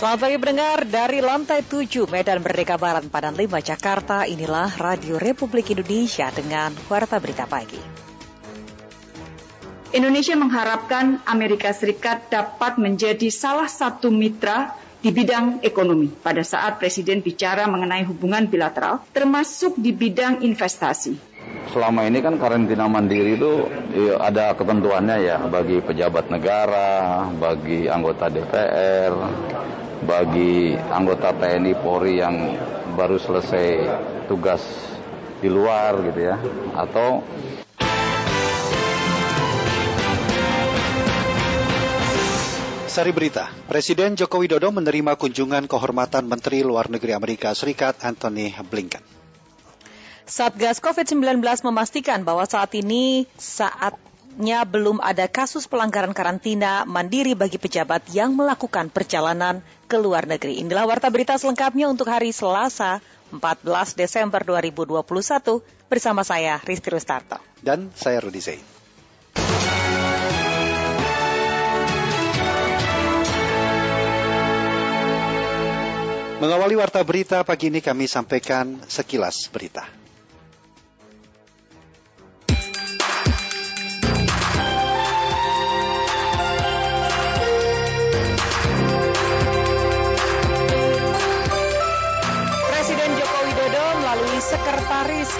Selamat pagi pendengar dari lantai 7 Medan Merdeka Barat Padan 5 Jakarta. Inilah Radio Republik Indonesia dengan Warta Berita Pagi. Indonesia mengharapkan Amerika Serikat dapat menjadi salah satu mitra di bidang ekonomi pada saat Presiden bicara mengenai hubungan bilateral, termasuk di bidang investasi. Selama ini kan karantina mandiri itu ya, ada ketentuannya ya bagi pejabat negara, bagi anggota DPR, bagi anggota TNI Polri yang baru selesai tugas di luar gitu ya, atau Sari Berita, Presiden Joko Widodo menerima kunjungan kehormatan Menteri Luar Negeri Amerika Serikat Anthony Blinken. Satgas COVID-19 memastikan bahwa saat ini saatnya belum ada kasus pelanggaran karantina mandiri bagi pejabat yang melakukan perjalanan ke luar negeri. Inilah warta berita selengkapnya untuk hari Selasa 14 Desember 2021 bersama saya Rizky Rustarto. Dan saya Rudi Zain. Mengawali warta berita pagi ini kami sampaikan sekilas berita.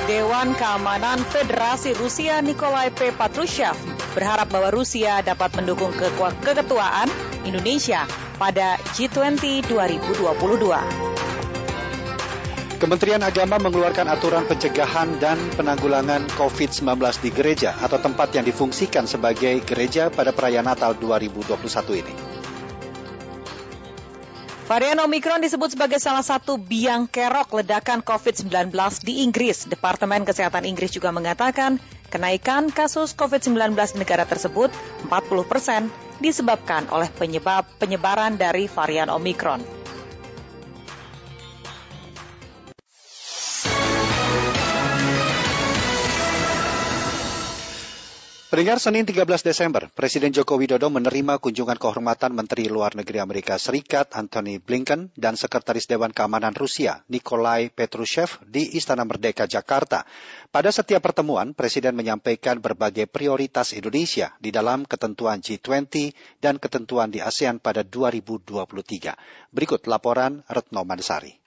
Dewan Keamanan Federasi Rusia Nikolai P. Patrushev berharap bahwa Rusia dapat mendukung ke keketuaan Indonesia pada G20 2022. Kementerian Agama mengeluarkan aturan pencegahan dan penanggulangan COVID-19 di gereja atau tempat yang difungsikan sebagai gereja pada perayaan Natal 2021 ini. Varian Omikron disebut sebagai salah satu biang kerok ledakan COVID-19 di Inggris. Departemen Kesehatan Inggris juga mengatakan kenaikan kasus COVID-19 di negara tersebut 40 persen disebabkan oleh penyebab penyebaran dari varian Omikron. Pendengar Senin 13 Desember, Presiden Joko Widodo menerima kunjungan kehormatan Menteri Luar Negeri Amerika Serikat Anthony Blinken dan Sekretaris Dewan Keamanan Rusia Nikolai Petrushev di Istana Merdeka Jakarta. Pada setiap pertemuan, Presiden menyampaikan berbagai prioritas Indonesia di dalam ketentuan G20 dan ketentuan di ASEAN pada 2023. Berikut laporan Retno Mansari.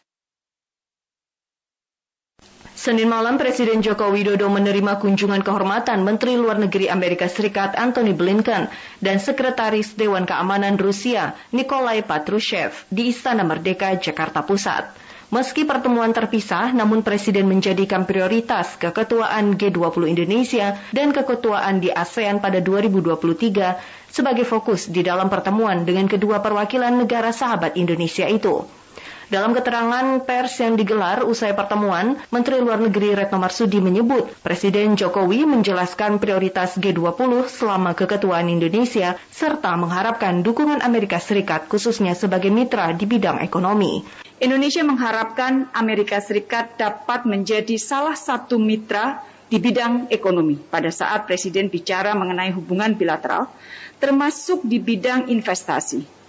Senin malam Presiden Joko Widodo menerima kunjungan kehormatan Menteri Luar Negeri Amerika Serikat Anthony Blinken dan Sekretaris Dewan Keamanan Rusia Nikolai Patrushev di Istana Merdeka Jakarta Pusat. Meski pertemuan terpisah, namun Presiden menjadikan prioritas keketuaan G20 Indonesia dan keketuaan di ASEAN pada 2023 sebagai fokus di dalam pertemuan dengan kedua perwakilan negara sahabat Indonesia itu. Dalam keterangan pers yang digelar usai pertemuan, Menteri Luar Negeri Retno Marsudi menyebut Presiden Jokowi menjelaskan prioritas G20 selama keketuaan Indonesia serta mengharapkan dukungan Amerika Serikat khususnya sebagai mitra di bidang ekonomi. Indonesia mengharapkan Amerika Serikat dapat menjadi salah satu mitra di bidang ekonomi pada saat Presiden bicara mengenai hubungan bilateral, termasuk di bidang investasi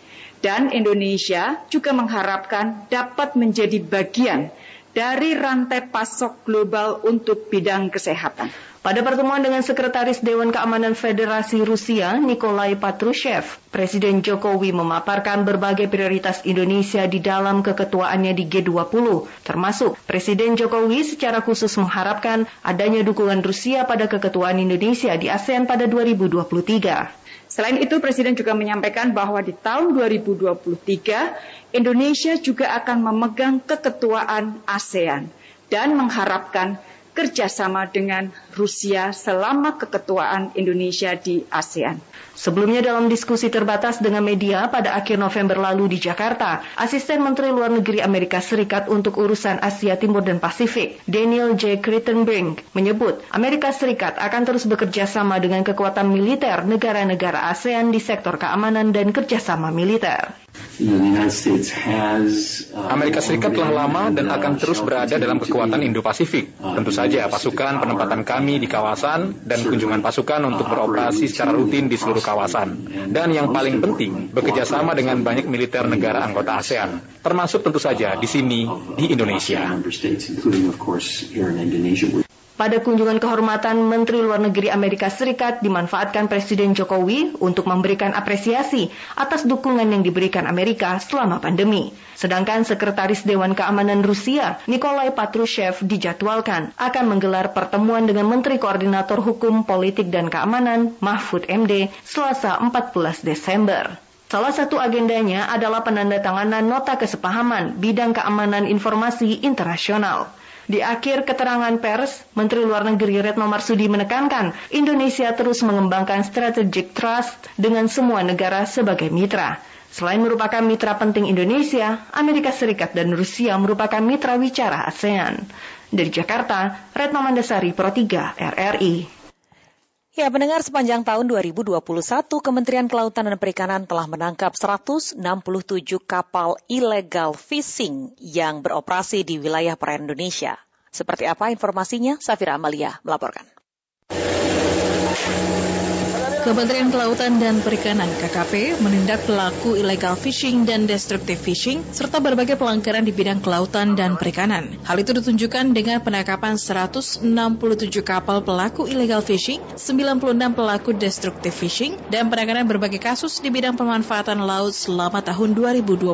dan Indonesia juga mengharapkan dapat menjadi bagian dari rantai pasok global untuk bidang kesehatan. Pada pertemuan dengan Sekretaris Dewan Keamanan Federasi Rusia, Nikolai Patrushev, Presiden Jokowi memaparkan berbagai prioritas Indonesia di dalam keketuaannya di G20, termasuk Presiden Jokowi secara khusus mengharapkan adanya dukungan Rusia pada keketuaan Indonesia di ASEAN pada 2023. Selain itu, Presiden juga menyampaikan bahwa di tahun 2023, Indonesia juga akan memegang keketuaan ASEAN dan mengharapkan kerjasama dengan Rusia selama keketuaan Indonesia di ASEAN. Sebelumnya dalam diskusi terbatas dengan media pada akhir November lalu di Jakarta, Asisten Menteri Luar Negeri Amerika Serikat untuk urusan Asia Timur dan Pasifik, Daniel J. Crittenbrink, menyebut Amerika Serikat akan terus bekerja sama dengan kekuatan militer negara-negara ASEAN di sektor keamanan dan kerjasama militer. Amerika Serikat telah lama dan akan terus berada dalam kekuatan Indo-Pasifik. Tentu saja pasukan penempatan kami di kawasan dan kunjungan pasukan untuk beroperasi secara rutin di seluruh kawasan. Dan yang paling penting, bekerja sama dengan banyak militer negara anggota ASEAN, termasuk tentu saja di sini, di Indonesia. Pada kunjungan kehormatan Menteri Luar Negeri Amerika Serikat dimanfaatkan Presiden Jokowi untuk memberikan apresiasi atas dukungan yang diberikan Amerika selama pandemi. Sedangkan Sekretaris Dewan Keamanan Rusia, Nikolai Patrushev, dijadwalkan akan menggelar pertemuan dengan Menteri Koordinator Hukum, Politik, dan Keamanan, Mahfud MD, Selasa 14 Desember. Salah satu agendanya adalah penandatanganan nota kesepahaman bidang keamanan informasi internasional. Di akhir keterangan pers, Menteri Luar Negeri Retno Marsudi menekankan Indonesia terus mengembangkan strategic trust dengan semua negara sebagai mitra. Selain merupakan mitra penting Indonesia, Amerika Serikat dan Rusia merupakan mitra wicara ASEAN. Dari Jakarta, Retno Mandasari Pro 3 RRI. Ya, pendengar sepanjang tahun 2021, Kementerian Kelautan dan Perikanan telah menangkap 167 kapal ilegal fishing yang beroperasi di wilayah perairan Indonesia. Seperti apa informasinya? Safira Amalia melaporkan. Kementerian Kelautan dan Perikanan KKP menindak pelaku illegal fishing dan destructive fishing serta berbagai pelanggaran di bidang kelautan dan perikanan. Hal itu ditunjukkan dengan penangkapan 167 kapal pelaku illegal fishing, 96 pelaku destructive fishing, dan penanganan berbagai kasus di bidang pemanfaatan laut selama tahun 2021.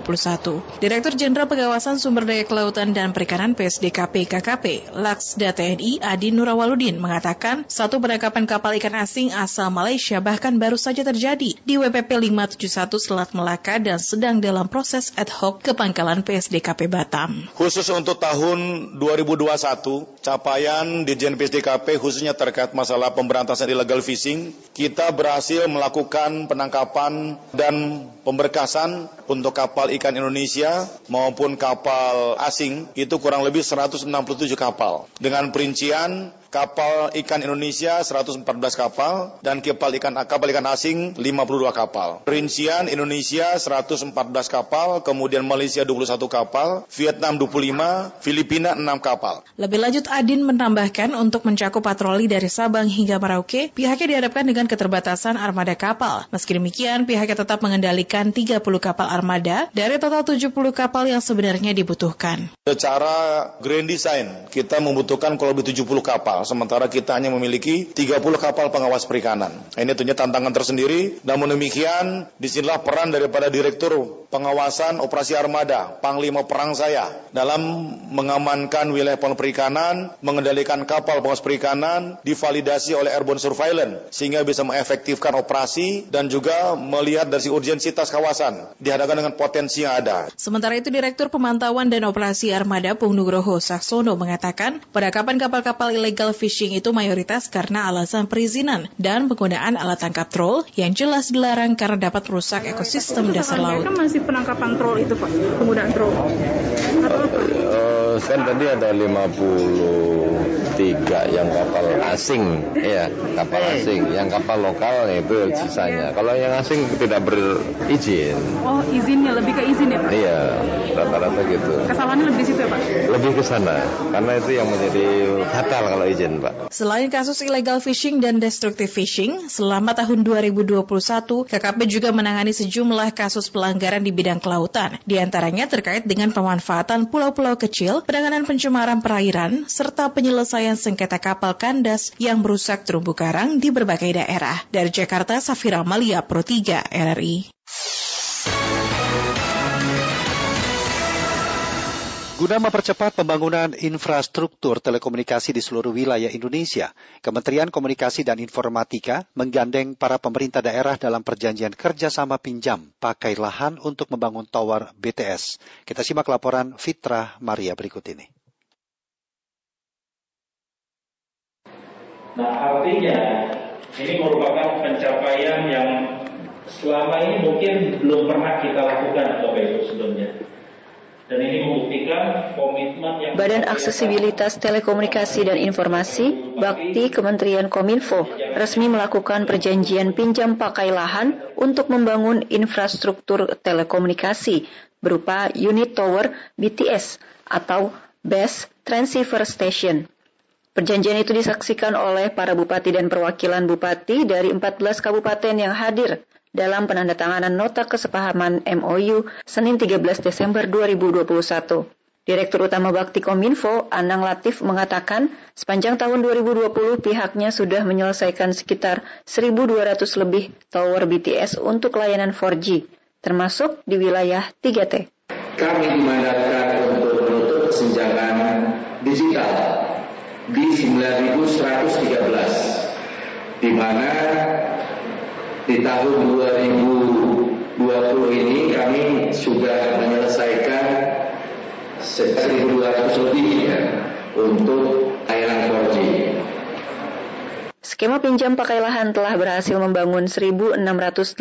Direktur Jenderal Pengawasan Sumber Daya Kelautan dan Perikanan PSDKP KKP, Laksda TNI Adi Nurawaludin mengatakan satu penangkapan kapal ikan asing asal Malaysia bahkan baru saja terjadi di WPP 571 Selat Melaka dan sedang dalam proses ad hoc ke Pangkalan PSDKP Batam. Khusus untuk tahun 2021, capaian di Jen PSDKP khususnya terkait masalah pemberantasan illegal fishing, kita berhasil melakukan penangkapan dan pemberkasan untuk kapal ikan Indonesia maupun kapal asing itu kurang lebih 167 kapal dengan perincian kapal ikan Indonesia 114 kapal dan kapal ikan kapal ikan asing 52 kapal. Rincian Indonesia 114 kapal, kemudian Malaysia 21 kapal, Vietnam 25, Filipina 6 kapal. Lebih lanjut Adin menambahkan untuk mencakup patroli dari Sabang hingga Merauke, pihaknya dihadapkan dengan keterbatasan armada kapal. Meski demikian, pihaknya tetap mengendalikan 30 kapal armada dari total 70 kapal yang sebenarnya dibutuhkan. Secara grand design, kita membutuhkan kurang lebih 70 kapal sementara kita hanya memiliki 30 kapal pengawas perikanan. Ini tentunya tantangan tersendiri, namun demikian di sinilah peran daripada Direktur Pengawasan Operasi Armada, Panglima Perang saya, dalam mengamankan wilayah perikanan, mengendalikan kapal pengawas perikanan, divalidasi oleh Airborne Surveillance, sehingga bisa mengefektifkan operasi dan juga melihat dari urgensitas kawasan, dihadapkan dengan potensi yang ada. Sementara itu Direktur Pemantauan dan Operasi Armada Pung Nugroho Saksono mengatakan, penangkapan kapal-kapal ilegal illegal fishing itu mayoritas karena alasan perizinan dan penggunaan alat tangkap troll yang jelas dilarang karena dapat merusak ekosistem dasar laut. Kan masih penangkapan troll itu Pak, penggunaan troll. Kan tadi ada 53 yang kapal asing, ya kapal asing. Yang kapal lokal itu sisanya. Kalau yang asing tidak berizin. Oh izinnya lebih ke izin ya Pak? Iya, rata-rata gitu. Kesalahannya lebih situ ya Pak? Lebih ke sana, karena itu yang menjadi fatal kalau izin izin, Pak. Selain kasus illegal fishing dan destructive fishing, selama tahun 2021, KKP juga menangani sejumlah kasus pelanggaran di bidang kelautan, di antaranya terkait dengan pemanfaatan pulau-pulau kecil, penanganan pencemaran perairan, serta penyelesaian sengketa kapal kandas yang merusak terumbu karang di berbagai daerah. Dari Jakarta, Safira Malia, Pro 3, RRI. Guna mempercepat pembangunan infrastruktur telekomunikasi di seluruh wilayah Indonesia, Kementerian Komunikasi dan Informatika menggandeng para pemerintah daerah dalam perjanjian kerjasama pinjam pakai lahan untuk membangun tower BTS. Kita simak laporan Fitra Maria berikut ini. Nah artinya ini merupakan pencapaian yang selama ini mungkin belum pernah kita lakukan Bapak Ibu sebelumnya dan ini membuktikan komitmen yang Badan Aksesibilitas Telekomunikasi dan Informasi Bakti Kementerian Kominfo resmi melakukan perjanjian pinjam pakai lahan untuk membangun infrastruktur telekomunikasi berupa unit tower BTS atau Base Transceiver Station. Perjanjian itu disaksikan oleh para bupati dan perwakilan bupati dari 14 kabupaten yang hadir dalam penandatanganan nota kesepahaman MOU Senin 13 Desember 2021. Direktur Utama Bakti Kominfo, Anang Latif, mengatakan sepanjang tahun 2020 pihaknya sudah menyelesaikan sekitar 1.200 lebih tower BTS untuk layanan 4G, termasuk di wilayah 3T. Kami dimandatkan untuk menutup kesenjangan digital di 9113, di mana di tahun 2020 ini kami sudah menyelesaikan 1.200 lebih ya untuk layanan 4G. Skema pinjam pakai lahan telah berhasil membangun 1.682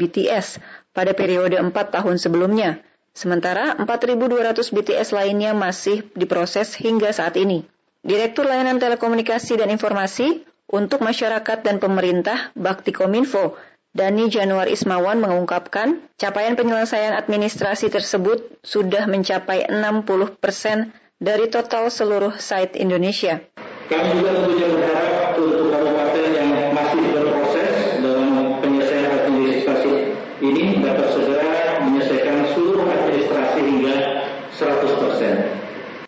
BTS pada periode 4 tahun sebelumnya. Sementara 4.200 BTS lainnya masih diproses hingga saat ini. Direktur Layanan Telekomunikasi dan Informasi untuk Masyarakat dan Pemerintah Bakti Kominfo, Dani Januar Ismawan mengungkapkan, capaian penyelesaian administrasi tersebut sudah mencapai 60 persen dari total seluruh site Indonesia. Kami juga tentunya berharap untuk kabupaten yang masih berproses dalam penyelesaian administrasi ini dapat segera menyelesaikan seluruh administrasi hingga 100 persen.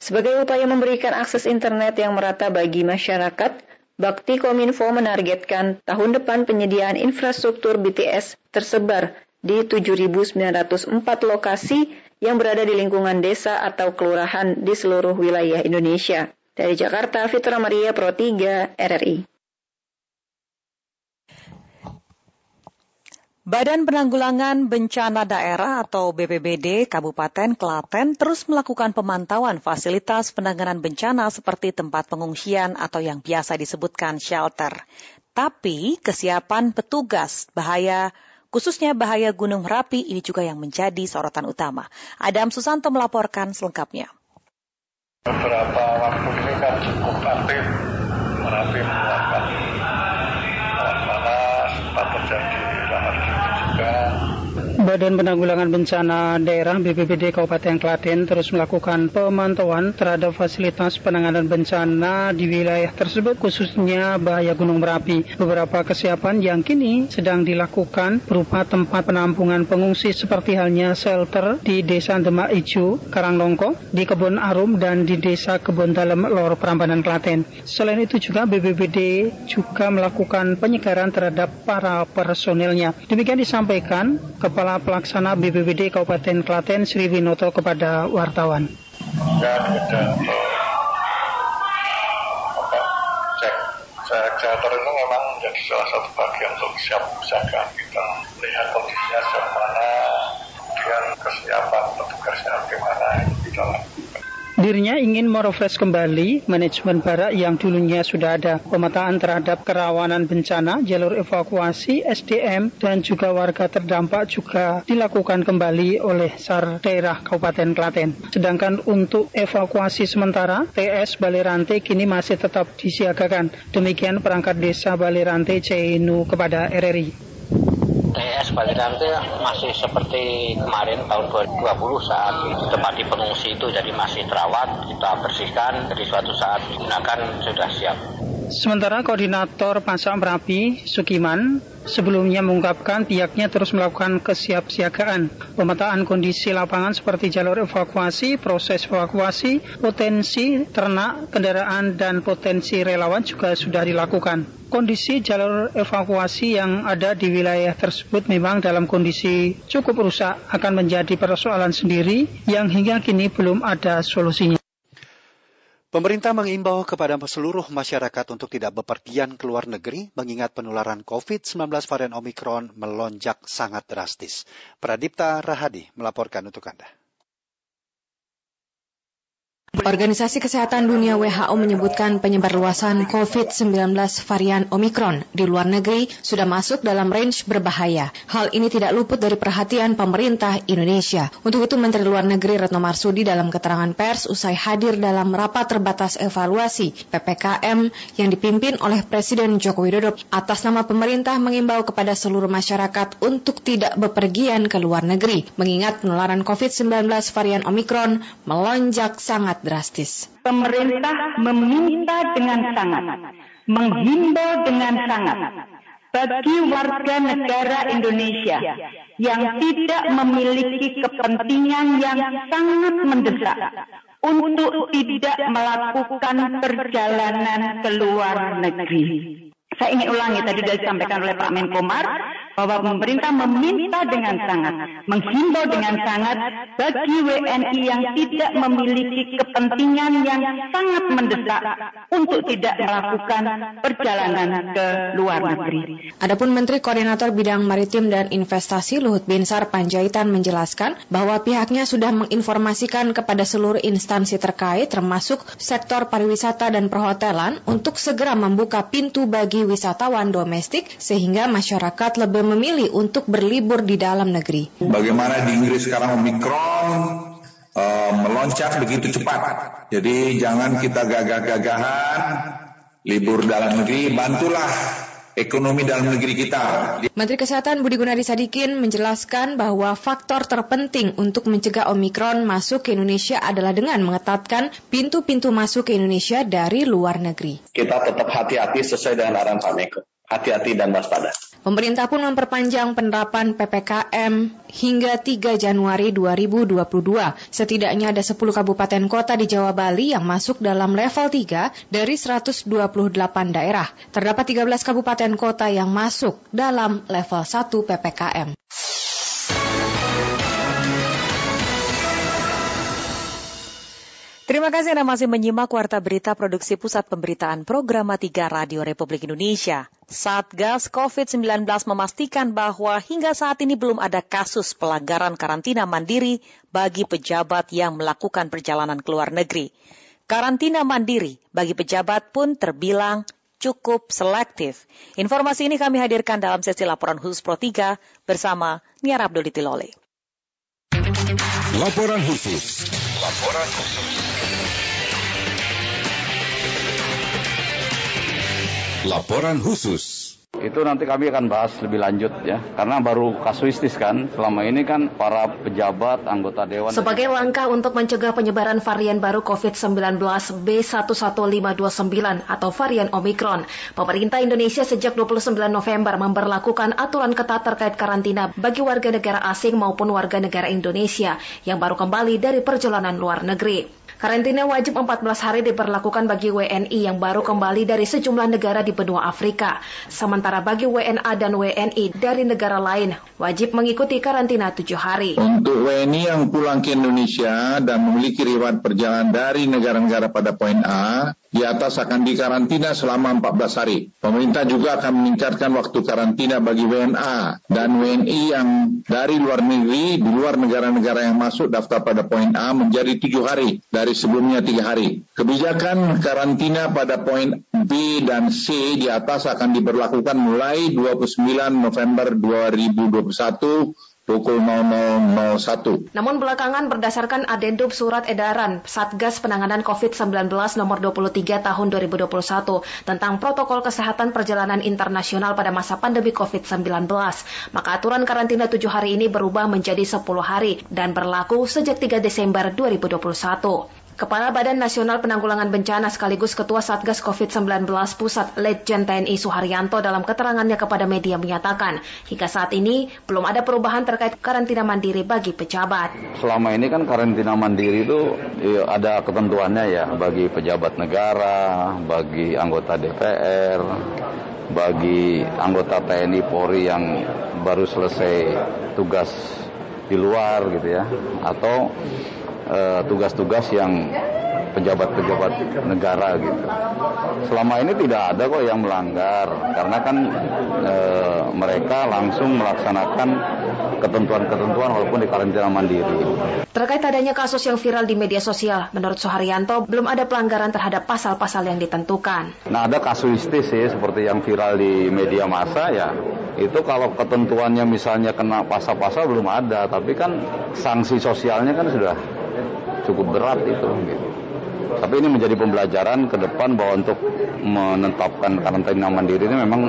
Sebagai upaya memberikan akses internet yang merata bagi masyarakat, Bakti Kominfo menargetkan tahun depan penyediaan infrastruktur BTS tersebar di 7.904 lokasi yang berada di lingkungan desa atau kelurahan di seluruh wilayah Indonesia. Dari Jakarta, Fitra Maria Pro 3, RRI. Badan Penanggulangan Bencana Daerah atau BPBD Kabupaten Klaten terus melakukan pemantauan fasilitas penanganan bencana seperti tempat pengungsian atau yang biasa disebutkan shelter. Tapi kesiapan petugas bahaya khususnya bahaya Gunung Merapi ini juga yang menjadi sorotan utama. Adam Susanto melaporkan selengkapnya. Beberapa waktu ini kan cukup aktif Merapi mengeluarkan Badan Penanggulangan Bencana Daerah BPBD Kabupaten Klaten terus melakukan pemantauan terhadap fasilitas penanganan bencana di wilayah tersebut khususnya bahaya Gunung Merapi. Beberapa kesiapan yang kini sedang dilakukan berupa tempat penampungan pengungsi seperti halnya shelter di Desa Demak Ijo, Karanglongko, di Kebun Arum dan di Desa Kebun Dalem Lor Prambanan Klaten. Selain itu juga BPBD juga melakukan penyegaran terhadap para personilnya. Demikian disampaikan Kepala Pelaksana BPBD Kabupaten Klaten Sri Winoto kepada wartawan. Dan cek cek itu memang menjadi salah satu bagian untuk siap usahakan kita melihat kondisinya sejauh mana, kemudian kesiapan petugasnya bagaimana itu kita lakukan. Dirinya ingin merefresh kembali manajemen barak yang dulunya sudah ada pemetaan terhadap kerawanan bencana, jalur evakuasi, SDM, dan juga warga terdampak juga dilakukan kembali oleh SAR daerah Kabupaten Klaten. Sedangkan untuk evakuasi sementara, TS Balirante kini masih tetap disiagakan. Demikian perangkat desa Balirante Ceinu kepada RRI. TS Balirante masih seperti kemarin tahun 2020 saat tempat di pengungsi itu jadi masih terawat, kita bersihkan, jadi suatu saat digunakan sudah siap. Sementara Koordinator Pasang Merapi, Sukiman, sebelumnya mengungkapkan pihaknya terus melakukan kesiapsiagaan, pemetaan kondisi lapangan seperti jalur evakuasi, proses evakuasi, potensi ternak, kendaraan, dan potensi relawan juga sudah dilakukan. Kondisi jalur evakuasi yang ada di wilayah tersebut memang dalam kondisi cukup rusak akan menjadi persoalan sendiri yang hingga kini belum ada solusinya. Pemerintah mengimbau kepada seluruh masyarakat untuk tidak bepergian ke luar negeri mengingat penularan COVID-19 varian Omikron melonjak sangat drastis. Pradipta Rahadi melaporkan untuk Anda. Organisasi Kesehatan Dunia WHO menyebutkan penyebarluasan COVID-19 varian Omikron di luar negeri sudah masuk dalam range berbahaya. Hal ini tidak luput dari perhatian pemerintah Indonesia. Untuk itu Menteri Luar Negeri Retno Marsudi dalam keterangan pers usai hadir dalam rapat terbatas evaluasi PPKM yang dipimpin oleh Presiden Joko Widodo atas nama pemerintah mengimbau kepada seluruh masyarakat untuk tidak bepergian ke luar negeri mengingat penularan COVID-19 varian Omikron melonjak sangat drastis. Pemerintah meminta dengan sangat, menghimbau dengan sangat bagi warga negara Indonesia yang tidak memiliki kepentingan yang sangat mendesak untuk tidak melakukan perjalanan ke luar negeri. Saya ingin ulangi tadi sudah disampaikan oleh Pak Menkomar bahwa pemerintah meminta dengan sangat, menghimbau dengan sangat bagi WNI yang tidak memiliki kepentingan yang sangat mendesak untuk tidak melakukan perjalanan ke luar negeri. Adapun Menteri Koordinator Bidang Maritim dan Investasi Luhut Binsar Panjaitan menjelaskan bahwa pihaknya sudah menginformasikan kepada seluruh instansi terkait termasuk sektor pariwisata dan perhotelan untuk segera membuka pintu bagi wisatawan domestik sehingga masyarakat lebih memilih untuk berlibur di dalam negeri. Bagaimana di Inggris sekarang Omikron uh, meloncat begitu cepat. Jadi jangan kita gagah-gagahan libur dalam negeri, bantulah ekonomi dalam negeri kita. Menteri Kesehatan Budi Gunadi Sadikin menjelaskan bahwa faktor terpenting untuk mencegah Omikron masuk ke Indonesia adalah dengan mengetatkan pintu-pintu masuk ke Indonesia dari luar negeri. Kita tetap hati-hati sesuai dengan arahan Pak Meko. Hati-hati dan waspada. Pemerintah pun memperpanjang penerapan PPKM hingga 3 Januari 2022. Setidaknya ada 10 kabupaten kota di Jawa Bali yang masuk dalam level 3 dari 128 daerah. Terdapat 13 kabupaten kota yang masuk dalam level 1 PPKM. Terima kasih Anda masih menyimak Warta Berita Produksi Pusat Pemberitaan Programa 3 Radio Republik Indonesia. Satgas COVID-19 memastikan bahwa hingga saat ini belum ada kasus pelanggaran karantina mandiri bagi pejabat yang melakukan perjalanan ke luar negeri. Karantina mandiri bagi pejabat pun terbilang cukup selektif. Informasi ini kami hadirkan dalam sesi laporan khusus Pro 3 bersama Niar Abdul Tilole. Laporan khusus. Laporan khusus. Laporan khusus. Itu nanti kami akan bahas lebih lanjut ya, karena baru kasuistis kan. Selama ini kan para pejabat, anggota dewan. Sebagai langkah untuk mencegah penyebaran varian baru COVID-19 B11529 atau varian Omikron, pemerintah Indonesia sejak 29 November memperlakukan aturan ketat terkait karantina bagi warga negara asing maupun warga negara Indonesia yang baru kembali dari perjalanan luar negeri. Karantina wajib 14 hari diberlakukan bagi WNI yang baru kembali dari sejumlah negara di benua Afrika. Sementara bagi WNA dan WNI dari negara lain wajib mengikuti karantina 7 hari. Untuk WNI yang pulang ke Indonesia dan memiliki riwayat perjalanan dari negara-negara pada poin A, di atas akan dikarantina selama 14 hari. Pemerintah juga akan meningkatkan waktu karantina bagi WNA dan WNI yang dari luar negeri, di luar negara-negara yang masuk daftar pada poin A menjadi tujuh hari dari sebelumnya tiga hari. Kebijakan karantina pada poin B dan C di atas akan diberlakukan mulai 29 November 2021 pukul 0001. Namun belakangan berdasarkan adendum surat edaran Satgas Penanganan COVID-19 nomor 23 tahun 2021 tentang protokol kesehatan perjalanan internasional pada masa pandemi COVID-19, maka aturan karantina 7 hari ini berubah menjadi 10 hari dan berlaku sejak 3 Desember 2021. Kepala Badan Nasional Penanggulangan Bencana sekaligus Ketua Satgas COVID-19 Pusat Letjen TNI Suharyanto dalam keterangannya kepada media menyatakan, hingga saat ini belum ada perubahan terkait karantina mandiri bagi pejabat. Selama ini kan karantina mandiri itu ya, ada ketentuannya ya bagi pejabat negara, bagi anggota DPR, bagi anggota TNI Polri yang baru selesai tugas di luar gitu ya, atau tugas-tugas uh, yang pejabat-pejabat negara gitu. Selama ini tidak ada kok yang melanggar karena kan e, mereka langsung melaksanakan ketentuan-ketentuan walaupun di karantina mandiri. Terkait adanya kasus yang viral di media sosial, menurut Soharyanto belum ada pelanggaran terhadap pasal-pasal yang ditentukan. Nah ada kasuistis sih seperti yang viral di media massa ya itu kalau ketentuannya misalnya kena pasal-pasal belum ada, tapi kan sanksi sosialnya kan sudah cukup berat itu gitu. Tapi ini menjadi pembelajaran ke depan bahwa untuk menetapkan karantina mandiri ini memang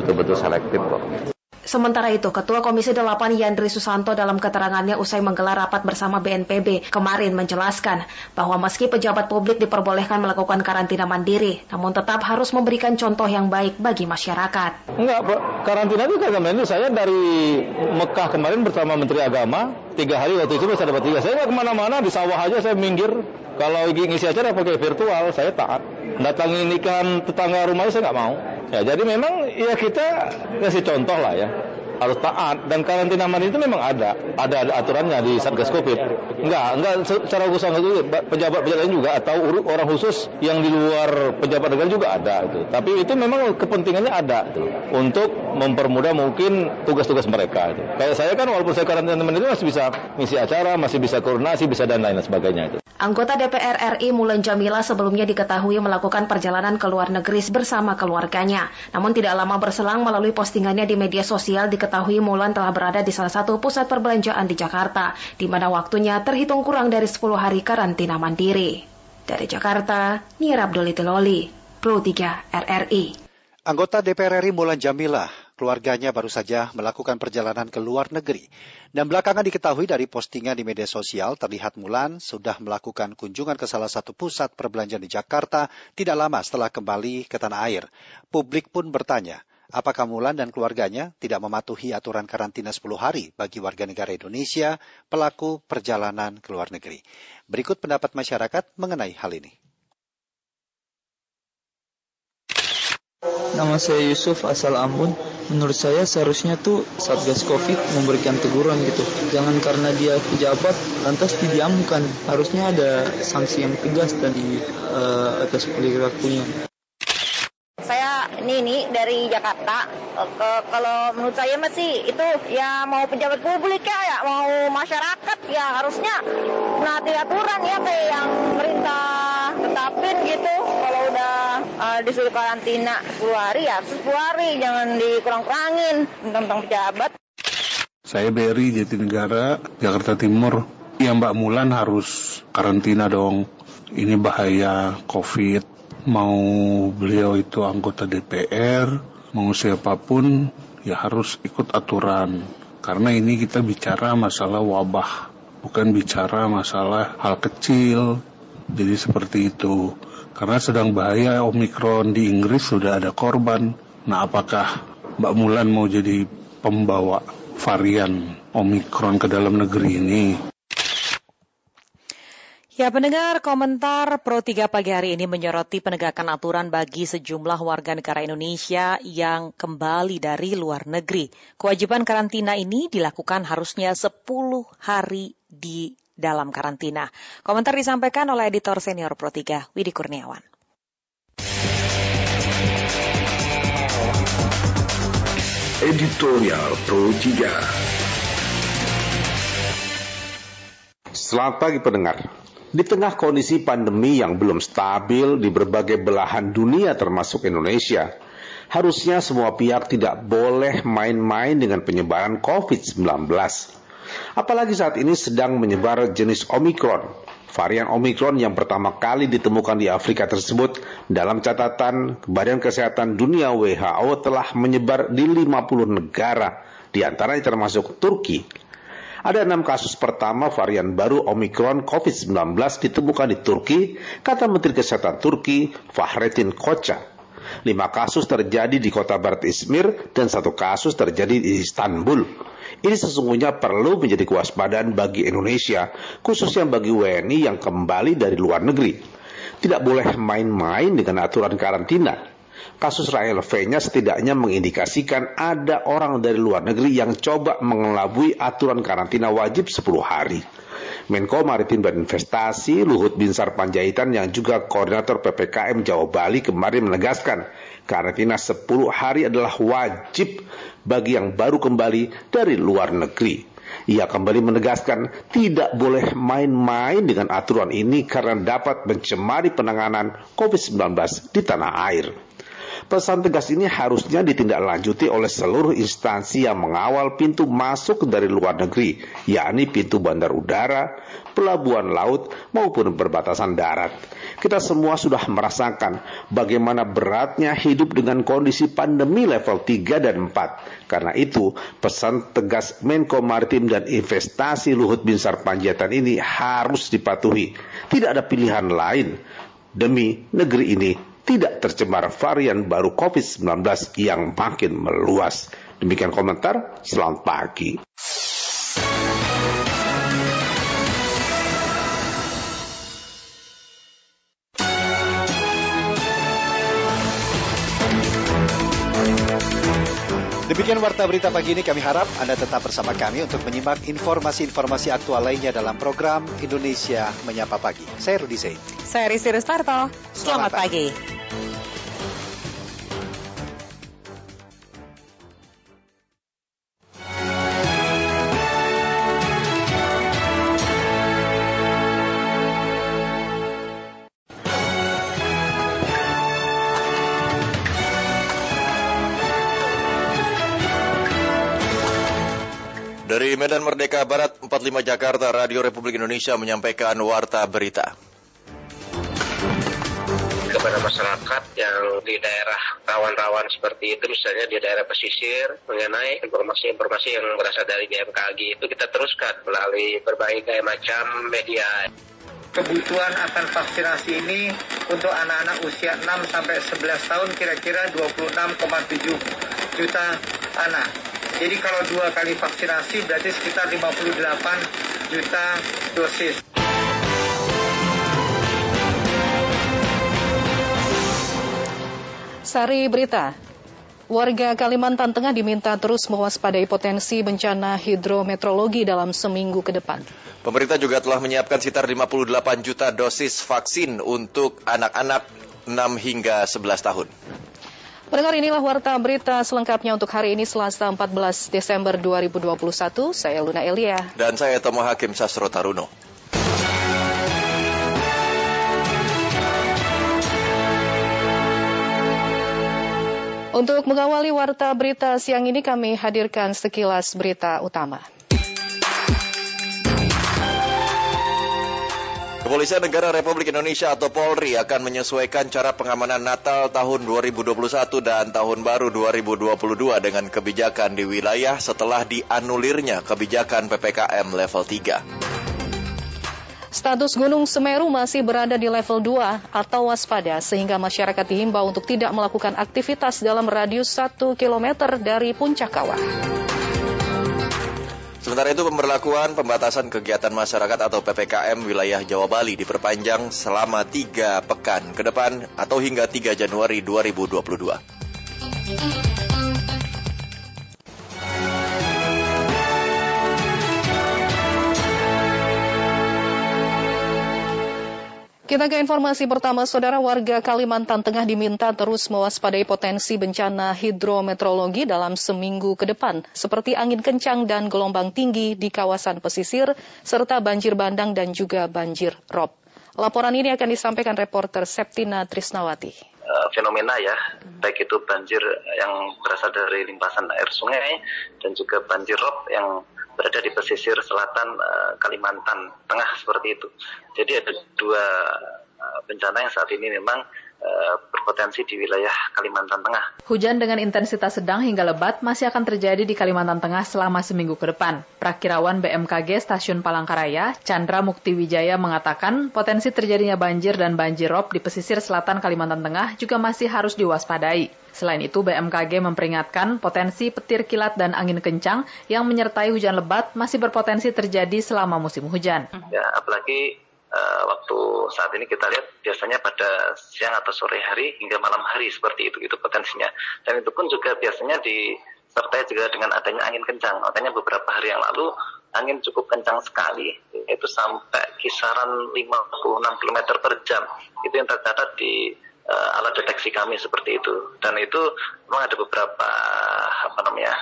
betul-betul selektif kok. Sementara itu, Ketua Komisi 8 Yandri Susanto dalam keterangannya usai menggelar rapat bersama BNPB kemarin menjelaskan bahwa meski pejabat publik diperbolehkan melakukan karantina mandiri, namun tetap harus memberikan contoh yang baik bagi masyarakat. Enggak. Karantina itu karantina itu saya dari Mekah kemarin bersama Menteri Agama, tiga hari waktu itu saya dapat tiga. Saya nggak ke mana-mana, di sawah aja saya minggir. Kalau ngisi acara pakai virtual, saya taat. Datangi nikahan tetangga rumahnya saya nggak mau. Ya, jadi memang ya kita kasih contoh lah ya harus taat. Dan karantina mandiri itu memang ada. Ada, ada aturannya di satgas covid. Enggak enggak secara khusus pejabat pejabat juga atau orang khusus yang di luar pejabat negara juga ada itu tapi itu memang kepentingannya ada itu, untuk mempermudah mungkin tugas-tugas mereka itu. kayak saya kan walaupun saya karantina mandiri masih bisa misi acara masih bisa koordinasi bisa dan lain sebagainya itu Anggota DPR RI Mulan Jamila sebelumnya diketahui melakukan perjalanan ke luar negeri bersama keluarganya. Namun tidak lama berselang melalui postingannya di media sosial diketahui Mulan telah berada di salah satu pusat perbelanjaan di Jakarta, di mana waktunya terhitung kurang dari 10 hari karantina mandiri. Dari Jakarta, Nira Abdul Loli, Pro 3 RRI. Anggota DPR RI Mulan Jamila keluarganya baru saja melakukan perjalanan ke luar negeri. Dan belakangan diketahui dari postingan di media sosial terlihat Mulan sudah melakukan kunjungan ke salah satu pusat perbelanjaan di Jakarta tidak lama setelah kembali ke tanah air. Publik pun bertanya, apakah Mulan dan keluarganya tidak mematuhi aturan karantina 10 hari bagi warga negara Indonesia pelaku perjalanan ke luar negeri. Berikut pendapat masyarakat mengenai hal ini. Nama saya Yusuf asal Ambon. Menurut saya seharusnya tuh Satgas Covid memberikan teguran gitu. Jangan karena dia pejabat lantas didiamkan. Harusnya ada sanksi yang tegas dari uh, atas perilakunya. Ini nih dari Jakarta. Ke, kalau menurut saya masih itu ya mau pejabat publik ya, ya mau masyarakat ya harusnya menaati aturan ya kayak yang pemerintah tetapin gitu. Kalau udah uh, disuruh karantina 10 hari ya 10 hari jangan dikurang-kurangin tentang pejabat. Saya Berry Jatinegara, Jakarta Timur. Ya Mbak Mulan harus karantina dong. Ini bahaya COVID. Mau beliau itu anggota DPR, mau siapa pun ya harus ikut aturan. Karena ini kita bicara masalah wabah, bukan bicara masalah hal kecil. Jadi seperti itu. Karena sedang bahaya Omikron di Inggris sudah ada korban. Nah apakah Mbak Mulan mau jadi pembawa varian Omikron ke dalam negeri ini? Ya, pendengar komentar Pro 3 pagi hari ini menyoroti penegakan aturan bagi sejumlah warga negara Indonesia yang kembali dari luar negeri. Kewajiban karantina ini dilakukan harusnya 10 hari di dalam karantina. Komentar disampaikan oleh editor senior Pro 3, Widi Kurniawan. Editorial Pro 3 Selamat pagi pendengar. Di tengah kondisi pandemi yang belum stabil di berbagai belahan dunia termasuk Indonesia, harusnya semua pihak tidak boleh main-main dengan penyebaran COVID-19. Apalagi saat ini sedang menyebar jenis Omikron. Varian Omikron yang pertama kali ditemukan di Afrika tersebut dalam catatan Badan Kesehatan Dunia WHO telah menyebar di 50 negara, di antaranya termasuk Turki. Ada enam kasus pertama varian baru Omikron COVID-19 ditemukan di Turki, kata Menteri Kesehatan Turki Fahrettin Koca. Lima kasus terjadi di kota Barat Izmir dan satu kasus terjadi di Istanbul. Ini sesungguhnya perlu menjadi kewaspadaan bagi Indonesia, khususnya bagi WNI yang kembali dari luar negeri. Tidak boleh main-main dengan aturan karantina. Kasus Rahel V-nya setidaknya mengindikasikan ada orang dari luar negeri yang coba mengelabui aturan karantina wajib 10 hari. Menko Maritim dan Investasi Luhut Binsar Panjaitan yang juga koordinator PPKM Jawa Bali kemarin menegaskan karantina 10 hari adalah wajib bagi yang baru kembali dari luar negeri. Ia kembali menegaskan tidak boleh main-main dengan aturan ini karena dapat mencemari penanganan COVID-19 di tanah air. Pesan tegas ini harusnya ditindaklanjuti oleh seluruh instansi yang mengawal pintu masuk dari luar negeri, yakni pintu bandar udara, pelabuhan laut, maupun perbatasan darat. Kita semua sudah merasakan bagaimana beratnya hidup dengan kondisi pandemi level 3 dan 4. Karena itu, pesan tegas Menko Maritim dan Investasi Luhut Binsar Panjaitan ini harus dipatuhi. Tidak ada pilihan lain demi negeri ini tidak tercemar varian baru COVID-19 yang makin meluas. Demikian komentar, selamat pagi. Demikian warta berita pagi ini kami harap Anda tetap bersama kami untuk menyimak informasi-informasi aktual lainnya dalam program Indonesia Menyapa Pagi. Saya Rudi Zain. Saya Rizky Rustarto. Selamat, Selamat pagi. Dari Medan Merdeka Barat 45 Jakarta, Radio Republik Indonesia menyampaikan warta berita. Kepada masyarakat yang di daerah rawan-rawan seperti itu, misalnya di daerah pesisir, mengenai informasi-informasi yang berasal dari BMKG itu kita teruskan melalui berbagai macam media kebutuhan akan vaksinasi ini untuk anak-anak usia 6 sampai 11 tahun kira-kira 26,7 juta anak. Jadi kalau dua kali vaksinasi berarti sekitar 58 juta dosis. Sari berita, Warga Kalimantan Tengah diminta terus mewaspadai potensi bencana hidrometeorologi dalam seminggu ke depan. Pemerintah juga telah menyiapkan sekitar 58 juta dosis vaksin untuk anak-anak 6 hingga 11 tahun. Pendengar inilah warta berita selengkapnya untuk hari ini Selasa 14 Desember 2021. Saya Luna Elia. Dan saya Tomo Hakim Sastro Taruno. Untuk mengawali warta berita siang ini kami hadirkan sekilas berita utama. Kepolisian Negara Republik Indonesia atau Polri akan menyesuaikan cara pengamanan Natal tahun 2021 dan Tahun Baru 2022 dengan kebijakan di wilayah setelah dianulirnya kebijakan PPKM level 3. Status Gunung Semeru masih berada di level 2 atau waspada sehingga masyarakat dihimbau untuk tidak melakukan aktivitas dalam radius 1 km dari puncak kawah. Sementara itu pemberlakuan pembatasan kegiatan masyarakat atau PPKM wilayah Jawa Bali diperpanjang selama tiga pekan ke depan atau hingga 3 Januari 2022. Kita ke informasi pertama, saudara warga Kalimantan Tengah diminta terus mewaspadai potensi bencana hidrometeorologi dalam seminggu ke depan, seperti angin kencang dan gelombang tinggi di kawasan pesisir, serta banjir bandang dan juga banjir rob. Laporan ini akan disampaikan reporter Septina Trisnawati eh, fenomena ya, baik itu banjir yang berasal dari limpasan air sungai dan juga banjir rob yang berada di pesisir selatan uh, Kalimantan Tengah seperti itu. Jadi ada dua uh, bencana yang saat ini memang berpotensi di wilayah Kalimantan Tengah. Hujan dengan intensitas sedang hingga lebat masih akan terjadi di Kalimantan Tengah selama seminggu ke depan. Prakirawan BMKG Stasiun Palangkaraya, Chandra Mukti Wijaya mengatakan potensi terjadinya banjir dan banjir rob di pesisir selatan Kalimantan Tengah juga masih harus diwaspadai. Selain itu, BMKG memperingatkan potensi petir kilat dan angin kencang yang menyertai hujan lebat masih berpotensi terjadi selama musim hujan. Ya, apalagi uh, waktu saat ini kita lihat biasanya pada siang atau sore hari hingga malam hari seperti itu itu potensinya. Dan itu pun juga biasanya disertai juga dengan adanya angin kencang. Makanya beberapa hari yang lalu angin cukup kencang sekali, itu sampai kisaran 56 km per jam. Itu yang tercatat di uh, alat deteksi kami seperti itu dan itu memang ada beberapa apa namanya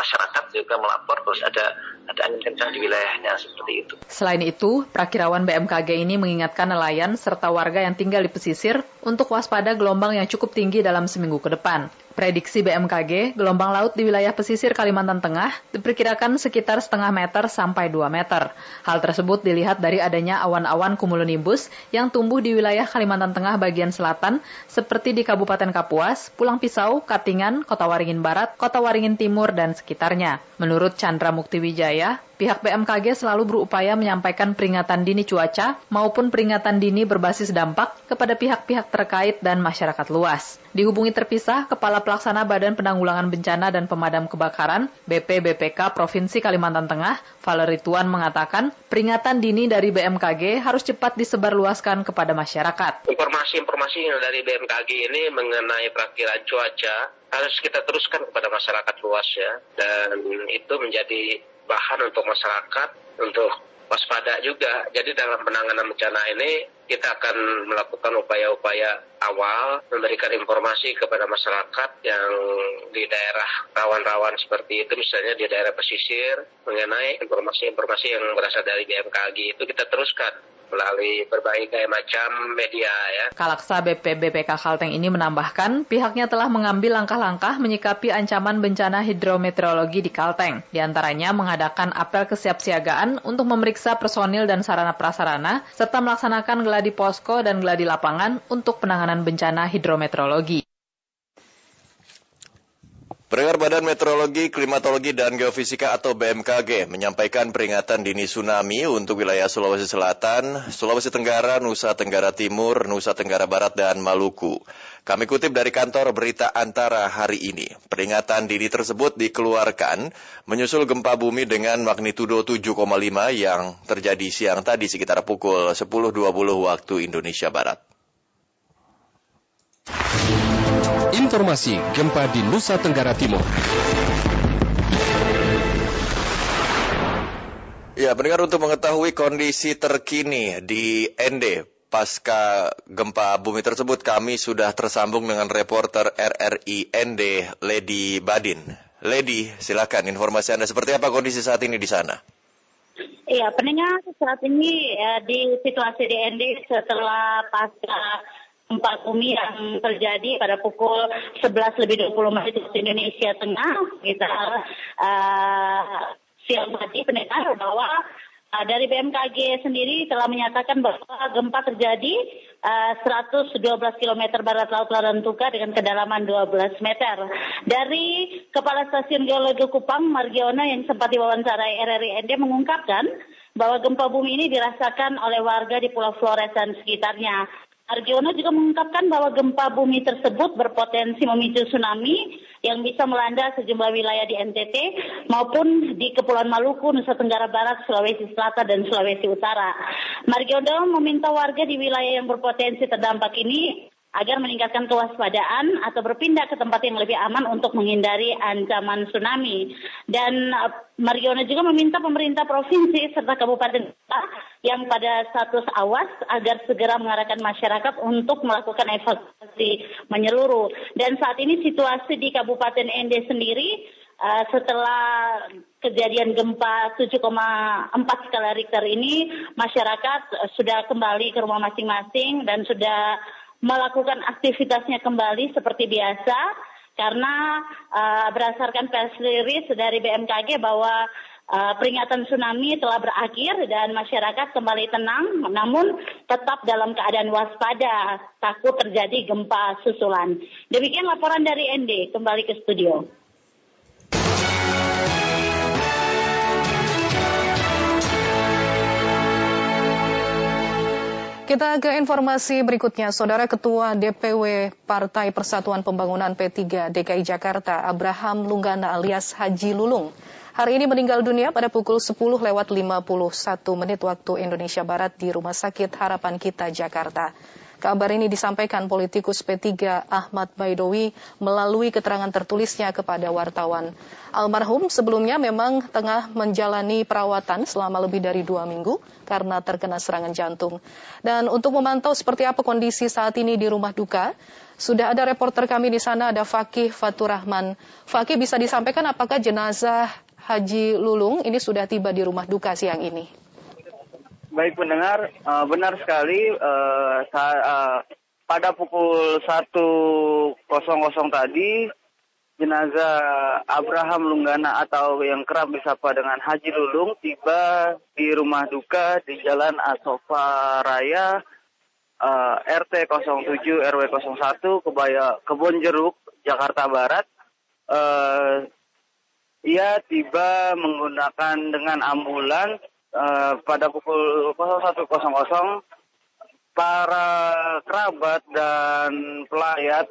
masyarakat juga melapor terus ada ada angin kencang di wilayahnya seperti itu. Selain itu, Prakirawan BMKG ini mengingatkan nelayan serta warga yang tinggal di pesisir untuk waspada gelombang yang cukup tinggi dalam seminggu ke depan. Prediksi BMKG, gelombang laut di wilayah pesisir Kalimantan Tengah diperkirakan sekitar setengah meter sampai 2 meter. Hal tersebut dilihat dari adanya awan-awan cumulonimbus yang tumbuh di wilayah Kalimantan Tengah bagian selatan seperti di Kabupaten Kapuas, Pulang Pisau, Katingan, Kota Waringin Barat, Kota Waringin Timur, dan sekitarnya. Menurut Chandra Mukti Wijaya, pihak BMKG selalu berupaya menyampaikan peringatan dini cuaca maupun peringatan dini berbasis dampak kepada pihak-pihak terkait dan masyarakat luas. Dihubungi terpisah, Kepala Pelaksana Badan Penanggulangan Bencana dan Pemadam Kebakaran BPBPK Provinsi Kalimantan Tengah, Valeri Tuan mengatakan, peringatan dini dari BMKG harus cepat disebarluaskan kepada masyarakat. Informasi-informasi dari BMKG ini mengenai perakhiran cuaca harus kita teruskan kepada masyarakat luas ya, dan itu menjadi bahan untuk masyarakat untuk waspada juga. Jadi dalam penanganan bencana ini kita akan melakukan upaya-upaya awal memberikan informasi kepada masyarakat yang di daerah rawan-rawan seperti itu misalnya di daerah pesisir mengenai informasi-informasi yang berasal dari BMKG itu kita teruskan melalui berbagai macam media ya. Kalaksa BPBPK Kalteng ini menambahkan pihaknya telah mengambil langkah-langkah menyikapi ancaman bencana hidrometeorologi di Kalteng. Di antaranya mengadakan apel kesiapsiagaan untuk memeriksa personil dan sarana prasarana serta melaksanakan geladi posko dan geladi lapangan untuk penanganan bencana hidrometeorologi. Pendengar Badan Meteorologi, Klimatologi, dan Geofisika atau BMKG menyampaikan peringatan dini tsunami untuk wilayah Sulawesi Selatan, Sulawesi Tenggara, Nusa Tenggara Timur, Nusa Tenggara Barat, dan Maluku. Kami kutip dari kantor berita antara hari ini. Peringatan dini tersebut dikeluarkan menyusul gempa bumi dengan magnitudo 7,5 yang terjadi siang tadi sekitar pukul 10.20 waktu Indonesia Barat. Informasi gempa di Nusa Tenggara Timur. Ya, pendengar untuk mengetahui kondisi terkini di ND pasca gempa bumi tersebut, kami sudah tersambung dengan reporter RRI ND, Lady Badin. Lady, silakan informasi Anda seperti apa kondisi saat ini di sana? Iya, pendengar saat ini ya, di situasi di ND setelah pasca gempa bumi yang terjadi pada pukul 11 lebih 20 menit waktu Indonesia Tengah kita uh, siang tadi pendengar bahwa uh, dari BMKG sendiri telah menyatakan bahwa gempa terjadi uh, 112 km barat laut Larantuka dengan kedalaman 12 meter. Dari Kepala Stasiun Geologi Kupang Margiono yang sempat diwawancarai RRI ND mengungkapkan bahwa gempa bumi ini dirasakan oleh warga di Pulau Flores dan sekitarnya. Arjono juga mengungkapkan bahwa gempa bumi tersebut berpotensi memicu tsunami yang bisa melanda sejumlah wilayah di NTT maupun di Kepulauan Maluku, Nusa Tenggara Barat, Sulawesi Selatan, dan Sulawesi Utara. Margiono meminta warga di wilayah yang berpotensi terdampak ini agar meningkatkan kewaspadaan atau berpindah ke tempat yang lebih aman untuk menghindari ancaman tsunami. Dan uh, Mariono juga meminta pemerintah provinsi serta kabupaten yang pada status awas agar segera mengarahkan masyarakat untuk melakukan evakuasi menyeluruh. Dan saat ini situasi di Kabupaten Ende sendiri uh, setelah kejadian gempa 7,4 skala Richter ini masyarakat sudah kembali ke rumah masing-masing dan sudah melakukan aktivitasnya kembali seperti biasa karena uh, berdasarkan press release dari BMKG bahwa uh, peringatan tsunami telah berakhir dan masyarakat kembali tenang namun tetap dalam keadaan waspada takut terjadi gempa susulan. Demikian laporan dari ND kembali ke studio. Kita ke informasi berikutnya. Saudara Ketua DPW Partai Persatuan Pembangunan P3 DKI Jakarta, Abraham Lunggana alias Haji Lulung, hari ini meninggal dunia pada pukul 10 lewat 51 menit waktu Indonesia Barat di Rumah Sakit Harapan Kita, Jakarta. Kabar ini disampaikan politikus P3 Ahmad Baidowi melalui keterangan tertulisnya kepada wartawan. Almarhum sebelumnya memang tengah menjalani perawatan selama lebih dari dua minggu karena terkena serangan jantung. Dan untuk memantau seperti apa kondisi saat ini di rumah duka, Sudah ada reporter kami di sana, ada Fakih Faturahman. Fakih bisa disampaikan apakah jenazah Haji Lulung ini sudah tiba di rumah duka siang ini? Baik pendengar, uh, benar sekali uh, uh, pada pukul 1.00 tadi jenazah Abraham Lunggana atau yang kerap disapa dengan Haji Lulung tiba di rumah duka di Jalan Asofa Raya uh, RT 07 RW 01 Kebaya Kebon Jeruk Jakarta Barat. Uh, ia tiba menggunakan dengan ambulan uh, pada pukul 01.00 para kerabat dan pelayat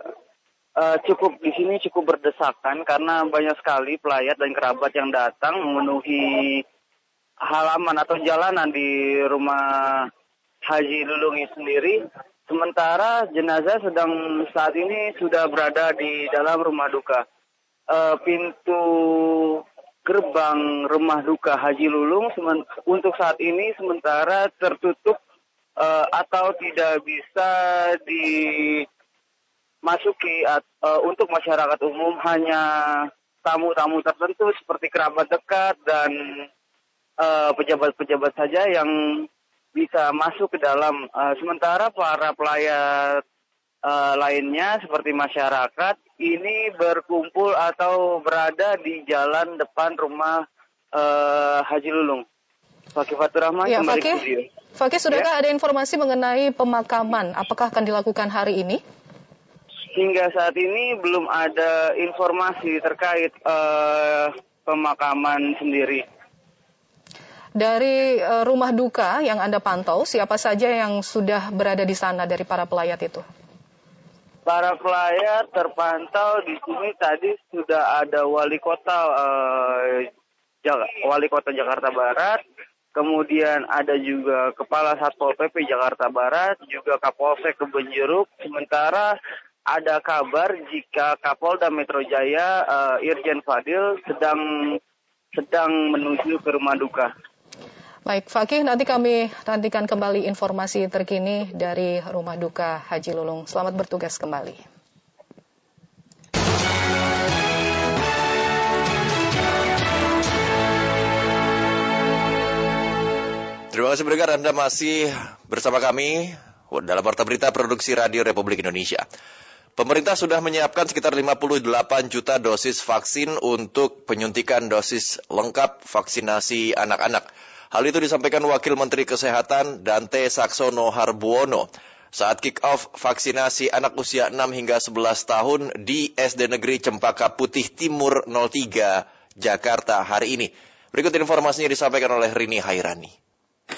uh, cukup di sini cukup berdesakan karena banyak sekali pelayat dan kerabat yang datang memenuhi halaman atau jalanan di rumah Haji Lulungi sendiri. Sementara jenazah sedang saat ini sudah berada di dalam rumah duka. Uh, pintu gerbang rumah duka Haji Lulung untuk saat ini sementara tertutup uh, atau tidak bisa dimasuki uh, untuk masyarakat umum hanya tamu-tamu tertentu seperti kerabat dekat dan pejabat-pejabat uh, saja yang bisa masuk ke dalam. Uh, sementara para pelayat uh, lainnya seperti masyarakat ini berkumpul atau berada di jalan depan rumah uh, Haji Lulung. Fakih Fatur Rahman ya, kembali Fakih, ke studio. Fakih, sudahkah ya? ada informasi mengenai pemakaman? Apakah akan dilakukan hari ini? Hingga saat ini belum ada informasi terkait uh, pemakaman sendiri. Dari uh, rumah duka yang Anda pantau, siapa saja yang sudah berada di sana dari para pelayat itu? Para pelayat terpantau di sini tadi sudah ada wali kota uh, wali kota Jakarta Barat, kemudian ada juga kepala Satpol PP Jakarta Barat, juga Kapolsek Kebenjeruk. Sementara ada kabar jika Kapolda Metro Jaya uh, Irjen Fadil sedang sedang menuju ke rumah duka. Baik, Fakih, nanti kami nantikan kembali informasi terkini dari Rumah Duka Haji Lulung. Selamat bertugas kembali. Terima kasih pendengar Anda masih bersama kami dalam Warta Berita Produksi Radio Republik Indonesia. Pemerintah sudah menyiapkan sekitar 58 juta dosis vaksin untuk penyuntikan dosis lengkap vaksinasi anak-anak. Hal itu disampaikan Wakil Menteri Kesehatan Dante Saksono Harbuono saat kick-off vaksinasi anak usia 6 hingga 11 tahun di SD Negeri Cempaka Putih Timur 03, Jakarta hari ini. Berikut informasinya disampaikan oleh Rini Hairani.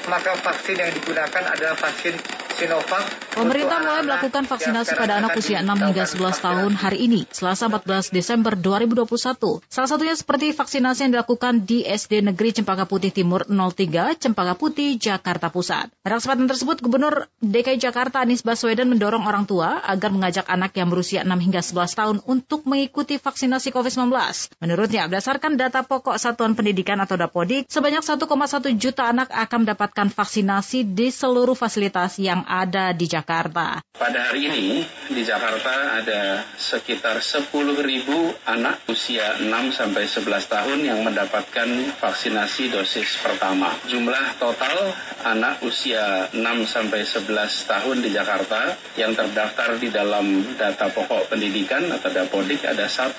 Maka vaksin yang digunakan adalah vaksin Sinovac. Pemerintah mulai melakukan vaksinasi pada anak usia 6 hingga 11 tahun hari ini, Selasa 14 Desember 2021. Salah satunya seperti vaksinasi yang dilakukan di SD Negeri Cempaka Putih Timur 03, Cempaka Putih, Jakarta Pusat. Pada kesempatan tersebut, Gubernur DKI Jakarta Anies Baswedan mendorong orang tua agar mengajak anak yang berusia 6 hingga 11 tahun untuk mengikuti vaksinasi COVID-19. Menurutnya, berdasarkan data pokok Satuan Pendidikan atau Dapodik, sebanyak 1,1 juta anak akan mendapatkan vaksinasi di seluruh fasilitas yang ada di Jakarta. Pada hari ini di Jakarta ada sekitar 10.000 anak usia 6 sampai 11 tahun yang mendapatkan vaksinasi dosis pertama. Jumlah total anak usia 6 sampai 11 tahun di Jakarta yang terdaftar di dalam data pokok pendidikan atau Dapodik ada 1,1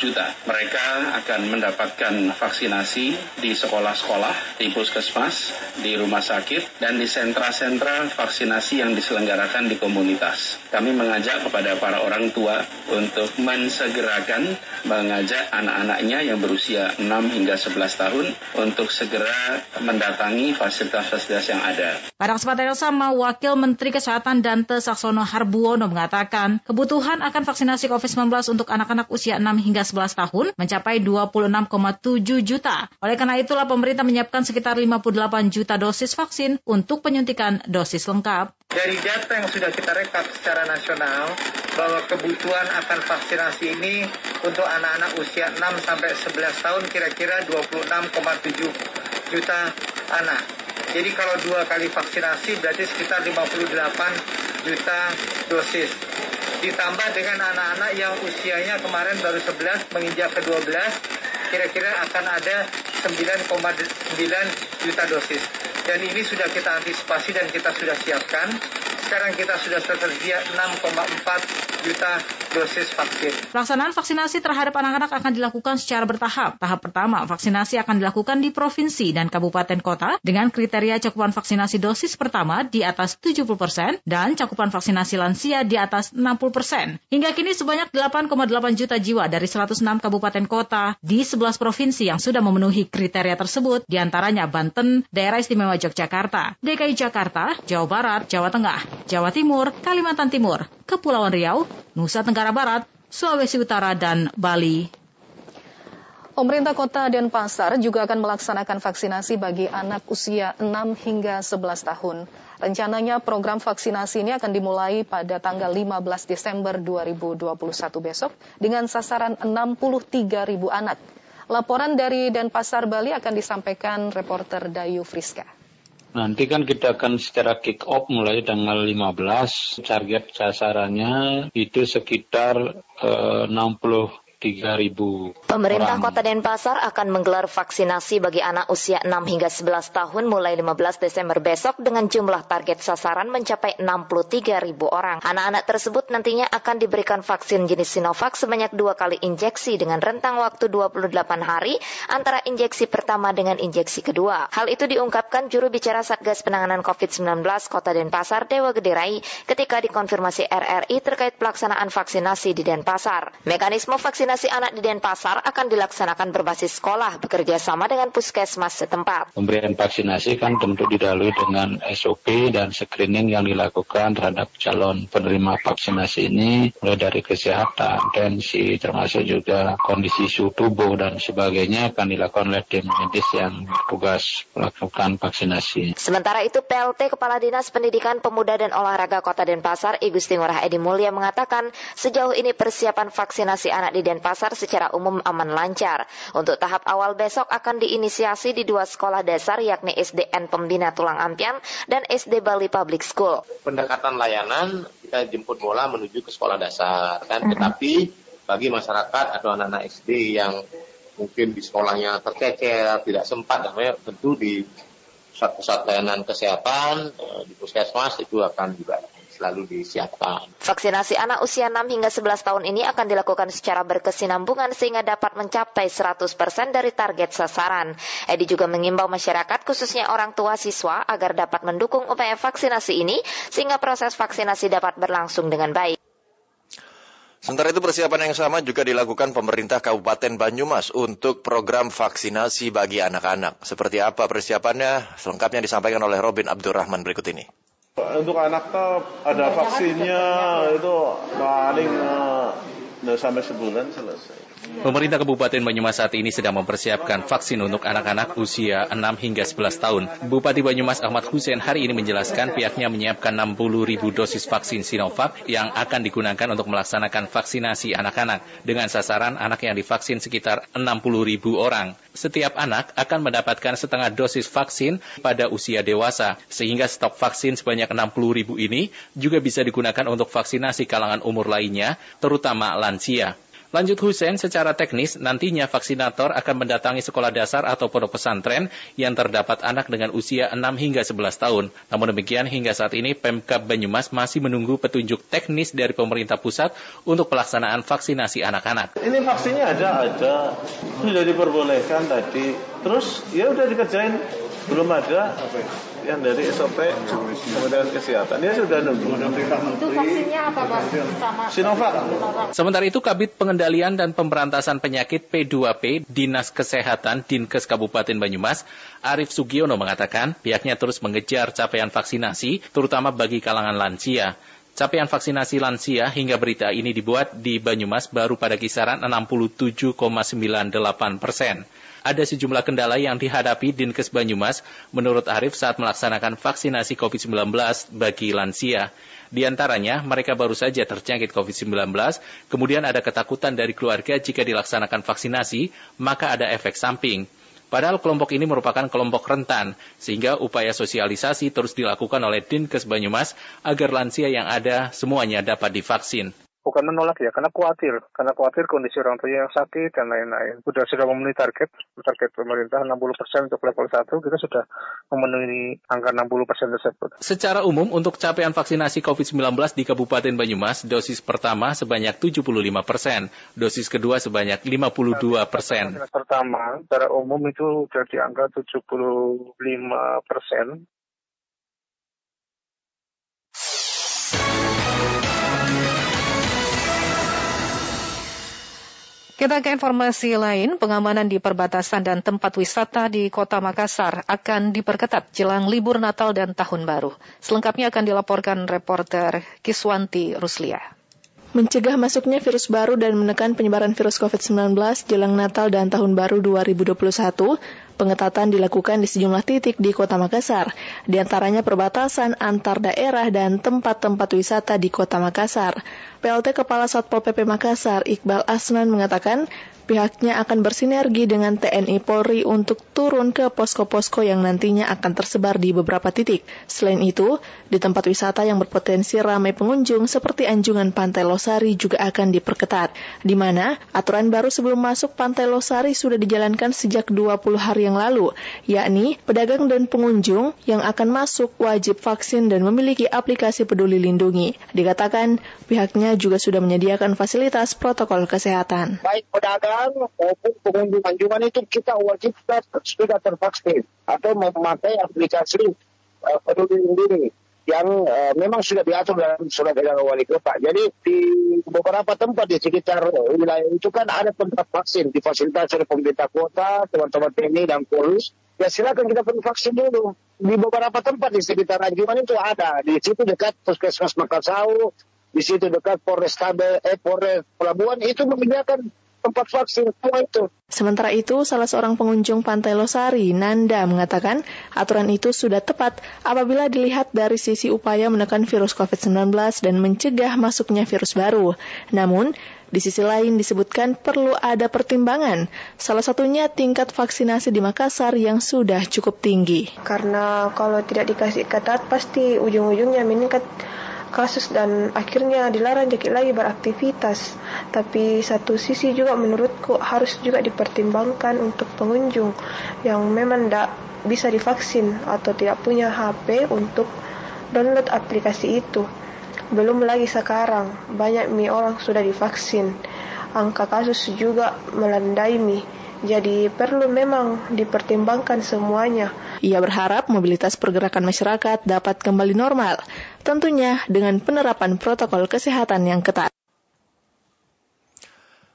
juta. Mereka akan mendapatkan vaksinasi di sekolah-sekolah, di puskesmas, di rumah sakit, dan di sentra-sentra vaksinasi yang diselenggarakan di komunitas. Kami mengajak kepada para orang tua untuk mensegerakan mengajak anak-anaknya yang berusia 6 hingga 11 tahun untuk segera mendatangi fasilitas-fasilitas yang ada. Pada kesempatan yang sama, Wakil Menteri Kesehatan Dante Saksono Harbuono mengatakan kebutuhan akan vaksinasi COVID-19 untuk anak-anak usia 6 hingga 11 tahun mencapai 26,7 juta. Oleh karena itulah pemerintah menyiapkan sekitar 58 juta dosis vaksin untuk penyuntikan dosis lengkap. Dari data yang sudah kita rekap secara nasional, bahwa kebutuhan akan vaksinasi ini untuk anak-anak usia 6 sampai 11 tahun kira-kira 26,7 juta anak. Jadi kalau dua kali vaksinasi berarti sekitar 58 juta dosis. ditambah dengan anak-anak yang usianya kemarin baru 11 menginjak ke 12 kira-kira akan ada 9,9 juta dosis. Dan ini sudah kita antisipasi dan kita sudah siapkan. Sekarang kita sudah tersedia 6,4 juta dosis vaksin. Pelaksanaan vaksinasi terhadap anak-anak akan dilakukan secara bertahap. Tahap pertama, vaksinasi akan dilakukan di provinsi dan kabupaten kota dengan kriteria cakupan vaksinasi dosis pertama di atas 70 persen dan cakupan vaksinasi lansia di atas 60 persen. Hingga kini sebanyak 8,8 juta jiwa dari 106 kabupaten kota di 11 provinsi yang sudah memenuhi kriteria tersebut, di antaranya Banten, Daerah Istimewa Yogyakarta, DKI Jakarta, Jawa Barat, Jawa Tengah, Jawa Timur, Kalimantan Timur, Kepulauan Riau, Nusa Tenggara Barat, Sulawesi Utara, dan Bali. Pemerintah Kota Denpasar juga akan melaksanakan vaksinasi bagi anak usia 6 hingga 11 tahun. Rencananya program vaksinasi ini akan dimulai pada tanggal 15 Desember 2021 besok dengan sasaran 63 ribu anak. Laporan dari Denpasar, Bali akan disampaikan reporter Dayu Friska. Nanti kan kita akan secara kick off mulai tanggal 15. Target sasarannya itu sekitar eh, 60 3.000 Pemerintah orang. Kota Denpasar akan menggelar vaksinasi bagi anak usia 6 hingga 11 tahun mulai 15 Desember besok dengan jumlah target sasaran mencapai 63.000 orang. Anak-anak tersebut nantinya akan diberikan vaksin jenis Sinovac sebanyak dua kali injeksi dengan rentang waktu 28 hari antara injeksi pertama dengan injeksi kedua. Hal itu diungkapkan juru bicara Satgas Penanganan COVID-19 Kota Denpasar Dewa Gederai ketika dikonfirmasi RRI terkait pelaksanaan vaksinasi di Denpasar. Mekanisme vaksinasi vaksinasi anak di Denpasar akan dilaksanakan berbasis sekolah bekerja sama dengan puskesmas setempat. Pemberian vaksinasi kan tentu didalui dengan SOP dan screening yang dilakukan terhadap calon penerima vaksinasi ini mulai dari kesehatan, tensi, termasuk juga kondisi suhu tubuh dan sebagainya akan dilakukan oleh tim medis yang bertugas melakukan vaksinasi. Sementara itu PLT Kepala Dinas Pendidikan Pemuda dan Olahraga Kota Denpasar, Igusti Ngurah Edi Mulya mengatakan sejauh ini persiapan vaksinasi anak di Denpasar Denpasar secara umum aman lancar. Untuk tahap awal besok akan diinisiasi di dua sekolah dasar yakni SDN Pembina Tulang Ampian dan SD Bali Public School. Pendekatan layanan kita jemput bola menuju ke sekolah dasar kan, tetapi bagi masyarakat atau anak-anak SD yang mungkin di sekolahnya tercecer, tidak sempat, namanya tentu di pusat-pusat layanan kesehatan, eh, di puskesmas itu akan juga selalu disiapkan. Vaksinasi anak usia 6 hingga 11 tahun ini akan dilakukan secara berkesinambungan sehingga dapat mencapai 100% dari target sasaran. Edi juga mengimbau masyarakat khususnya orang tua siswa agar dapat mendukung upaya vaksinasi ini sehingga proses vaksinasi dapat berlangsung dengan baik. Sementara itu persiapan yang sama juga dilakukan pemerintah Kabupaten Banyumas untuk program vaksinasi bagi anak-anak. Seperti apa persiapannya? Selengkapnya disampaikan oleh Robin Abdurrahman berikut ini. Untuk anak tuh ada vaksinnya itu paling uh, sampai sebulan selesai. Pemerintah Kabupaten Banyumas saat ini sedang mempersiapkan vaksin untuk anak-anak usia 6 hingga 11 tahun. Bupati Banyumas Ahmad Hussein hari ini menjelaskan pihaknya menyiapkan 60 ribu dosis vaksin Sinovac yang akan digunakan untuk melaksanakan vaksinasi anak-anak dengan sasaran anak yang divaksin sekitar 60 ribu orang. Setiap anak akan mendapatkan setengah dosis vaksin pada usia dewasa, sehingga stok vaksin sebanyak 60 ribu ini juga bisa digunakan untuk vaksinasi kalangan umur lainnya, terutama lansia. Lanjut Hussein, secara teknis nantinya vaksinator akan mendatangi sekolah dasar atau pondok pesantren yang terdapat anak dengan usia 6 hingga 11 tahun. Namun demikian hingga saat ini Pemkab Banyumas masih menunggu petunjuk teknis dari pemerintah pusat untuk pelaksanaan vaksinasi anak-anak. Ini vaksinnya ada, ada. Sudah diperbolehkan tadi. Terus ya udah dikerjain. Belum ada yang dari SOP Kementerian Kesehatan ya sudah nunggu. Itu vaksinnya apa Pak? Sama Sinovac. Sementara itu Kabit Pengendalian dan Pemberantasan Penyakit P2P Dinas Kesehatan Dinkes Kabupaten Banyumas Arif Sugiono mengatakan pihaknya terus mengejar capaian vaksinasi terutama bagi kalangan lansia. Capaian vaksinasi lansia hingga berita ini dibuat di Banyumas baru pada kisaran 67,98 persen ada sejumlah kendala yang dihadapi Dinkes Banyumas menurut Arif saat melaksanakan vaksinasi COVID-19 bagi lansia. Di antaranya, mereka baru saja terjangkit COVID-19, kemudian ada ketakutan dari keluarga jika dilaksanakan vaksinasi, maka ada efek samping. Padahal kelompok ini merupakan kelompok rentan, sehingga upaya sosialisasi terus dilakukan oleh Dinkes Banyumas agar lansia yang ada semuanya dapat divaksin. Bukan menolak ya, karena khawatir, karena khawatir kondisi orang tua yang sakit dan lain-lain. Sudah sudah memenuhi target, target pemerintah 60% untuk level 1, kita sudah memenuhi angka 60% tersebut. Secara umum, untuk capaian vaksinasi COVID-19 di Kabupaten Banyumas, dosis pertama sebanyak 75 persen, dosis kedua sebanyak 52 persen. Pertama, secara umum itu sudah di angka 75 persen, Kita ke informasi lain, pengamanan di perbatasan dan tempat wisata di kota Makassar akan diperketat jelang libur Natal dan Tahun Baru. Selengkapnya akan dilaporkan reporter Kiswanti Ruslia. Mencegah masuknya virus baru dan menekan penyebaran virus COVID-19 jelang Natal dan Tahun Baru 2021, pengetatan dilakukan di sejumlah titik di kota Makassar, di antaranya perbatasan antar daerah dan tempat-tempat wisata di kota Makassar. PLT Kepala Satpol PP Makassar, Iqbal Asnan mengatakan, pihaknya akan bersinergi dengan TNI Polri untuk turun ke posko-posko yang nantinya akan tersebar di beberapa titik. Selain itu, di tempat wisata yang berpotensi ramai pengunjung seperti Anjungan Pantai Losari juga akan diperketat, di mana aturan baru sebelum masuk Pantai Losari sudah dijalankan sejak 20 hari yang lalu, yakni pedagang dan pengunjung yang akan masuk wajib vaksin dan memiliki aplikasi peduli lindungi. Dikatakan, pihaknya juga sudah menyediakan fasilitas protokol kesehatan. Baik pedagang maupun pengunjung anjungan itu kita wajib sudah tervaksin atau memakai aplikasi uh, peduli lindungi yang uh, memang sudah diatur dalam surat edaran wali kota. Jadi di beberapa tempat di sekitar wilayah itu kan ada tempat vaksin difasilitasi oleh pemerintah kota, teman-teman TNI dan Polisi. Ya silakan kita perlu vaksin dulu. Di beberapa tempat di sekitar Anjungan itu ada. Di situ dekat Puskesmas Makassau, di situ dekat Polres Tabe, eh Polres Pelabuhan itu menyediakan tempat vaksin semua itu. Sementara itu, salah seorang pengunjung Pantai Losari, Nanda, mengatakan aturan itu sudah tepat apabila dilihat dari sisi upaya menekan virus COVID-19 dan mencegah masuknya virus baru. Namun, di sisi lain disebutkan perlu ada pertimbangan, salah satunya tingkat vaksinasi di Makassar yang sudah cukup tinggi. Karena kalau tidak dikasih ketat, pasti ujung-ujungnya meningkat kasus dan akhirnya dilarang jadi lagi beraktivitas. Tapi satu sisi juga menurutku harus juga dipertimbangkan untuk pengunjung yang memang tidak bisa divaksin atau tidak punya HP untuk download aplikasi itu. Belum lagi sekarang banyak mi orang sudah divaksin. Angka kasus juga melandai mi. Jadi perlu memang dipertimbangkan semuanya. Ia berharap mobilitas pergerakan masyarakat dapat kembali normal, tentunya dengan penerapan protokol kesehatan yang ketat.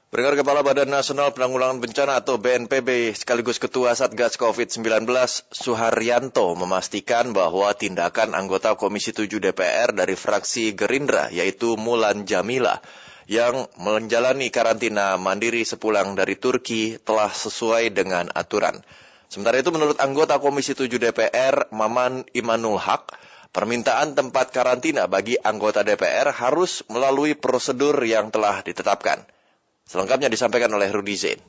Pendengar Kepala Badan Nasional Penanggulangan Bencana atau BNPB sekaligus Ketua Satgas COVID-19 Suharyanto memastikan bahwa tindakan anggota Komisi 7 DPR dari fraksi Gerindra yaitu Mulan Jamila yang menjalani karantina mandiri sepulang dari Turki telah sesuai dengan aturan. Sementara itu menurut anggota Komisi 7 DPR Maman Imanul Haq, permintaan tempat karantina bagi anggota DPR harus melalui prosedur yang telah ditetapkan. Selengkapnya disampaikan oleh Rudi Zain.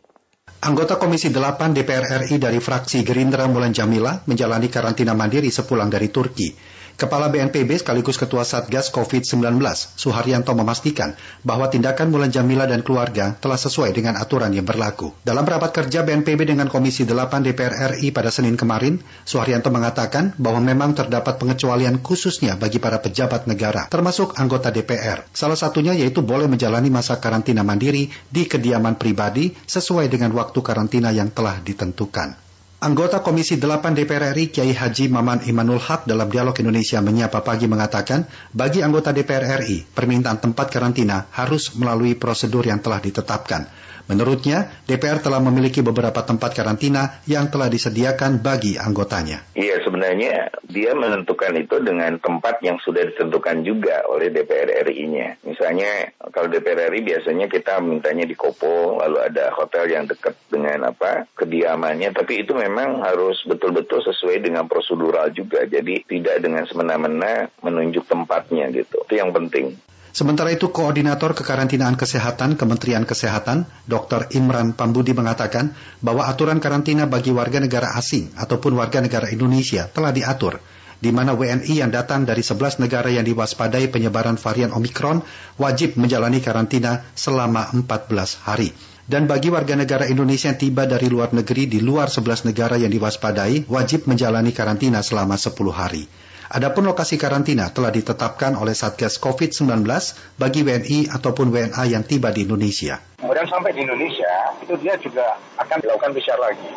Anggota Komisi 8 DPR RI dari fraksi Gerindra Mulan Jamila menjalani karantina mandiri sepulang dari Turki. Kepala BNPB sekaligus Ketua Satgas COVID-19, Suharyanto memastikan bahwa tindakan Mulan Jamila dan keluarga telah sesuai dengan aturan yang berlaku. Dalam rapat kerja BNPB dengan Komisi 8 DPR RI pada Senin kemarin, Suharyanto mengatakan bahwa memang terdapat pengecualian khususnya bagi para pejabat negara, termasuk anggota DPR. Salah satunya yaitu boleh menjalani masa karantina mandiri di kediaman pribadi sesuai dengan waktu karantina yang telah ditentukan. Anggota Komisi 8 DPR RI Kiai Haji Maman Imanul Haq dalam Dialog Indonesia Menyapa Pagi mengatakan, bagi anggota DPR RI, permintaan tempat karantina harus melalui prosedur yang telah ditetapkan. Menurutnya, DPR telah memiliki beberapa tempat karantina yang telah disediakan bagi anggotanya. Iya, sebenarnya dia menentukan itu dengan tempat yang sudah ditentukan juga oleh DPR RI-nya. Misalnya, kalau DPR RI biasanya kita mintanya di Kopo, lalu ada hotel yang dekat dengan apa kediamannya, tapi itu memang harus betul-betul sesuai dengan prosedural juga. Jadi tidak dengan semena-mena menunjuk tempatnya gitu. Itu yang penting. Sementara itu, Koordinator Kekarantinaan Kesehatan Kementerian Kesehatan, Dr. Imran Pambudi mengatakan bahwa aturan karantina bagi warga negara asing ataupun warga negara Indonesia telah diatur. di mana WNI yang datang dari 11 negara yang diwaspadai penyebaran varian Omikron wajib menjalani karantina selama 14 hari. Dan bagi warga negara Indonesia yang tiba dari luar negeri di luar 11 negara yang diwaspadai, wajib menjalani karantina selama 10 hari. Adapun lokasi karantina telah ditetapkan oleh Satgas COVID-19 bagi WNI ataupun WNA yang tiba di Indonesia. Kemudian sampai di Indonesia, itu dia juga akan dilakukan PCR lagi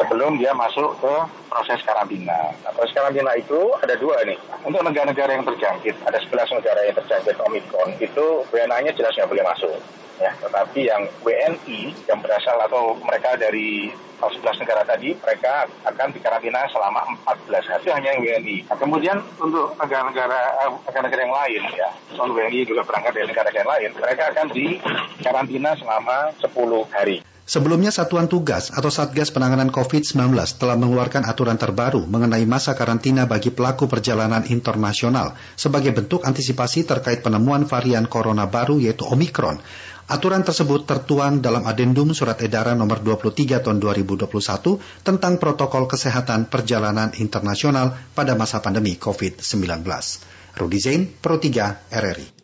sebelum dia masuk ke proses karantina. Nah, proses karantina itu ada dua nih. Untuk negara-negara yang terjangkit, ada 11 negara yang terjangkit Omikron, itu WNA-nya jelas nggak boleh masuk ya. Tetapi yang WNI yang berasal atau mereka dari 11 negara tadi, mereka akan dikarantina selama 14 hari. Itu hanya yang WNI. Nah, kemudian untuk negara-negara eh, negara-negara yang lain ya, non WNI juga berangkat dari negara-negara yang lain, mereka akan dikarantina selama 10 hari. Sebelumnya Satuan Tugas atau Satgas Penanganan COVID-19 telah mengeluarkan aturan terbaru mengenai masa karantina bagi pelaku perjalanan internasional sebagai bentuk antisipasi terkait penemuan varian corona baru yaitu Omikron. Aturan tersebut tertuang dalam adendum surat edaran nomor 23 tahun 2021 tentang protokol kesehatan perjalanan internasional pada masa pandemi COVID-19. Rudi Zain, Pro 3 RRI.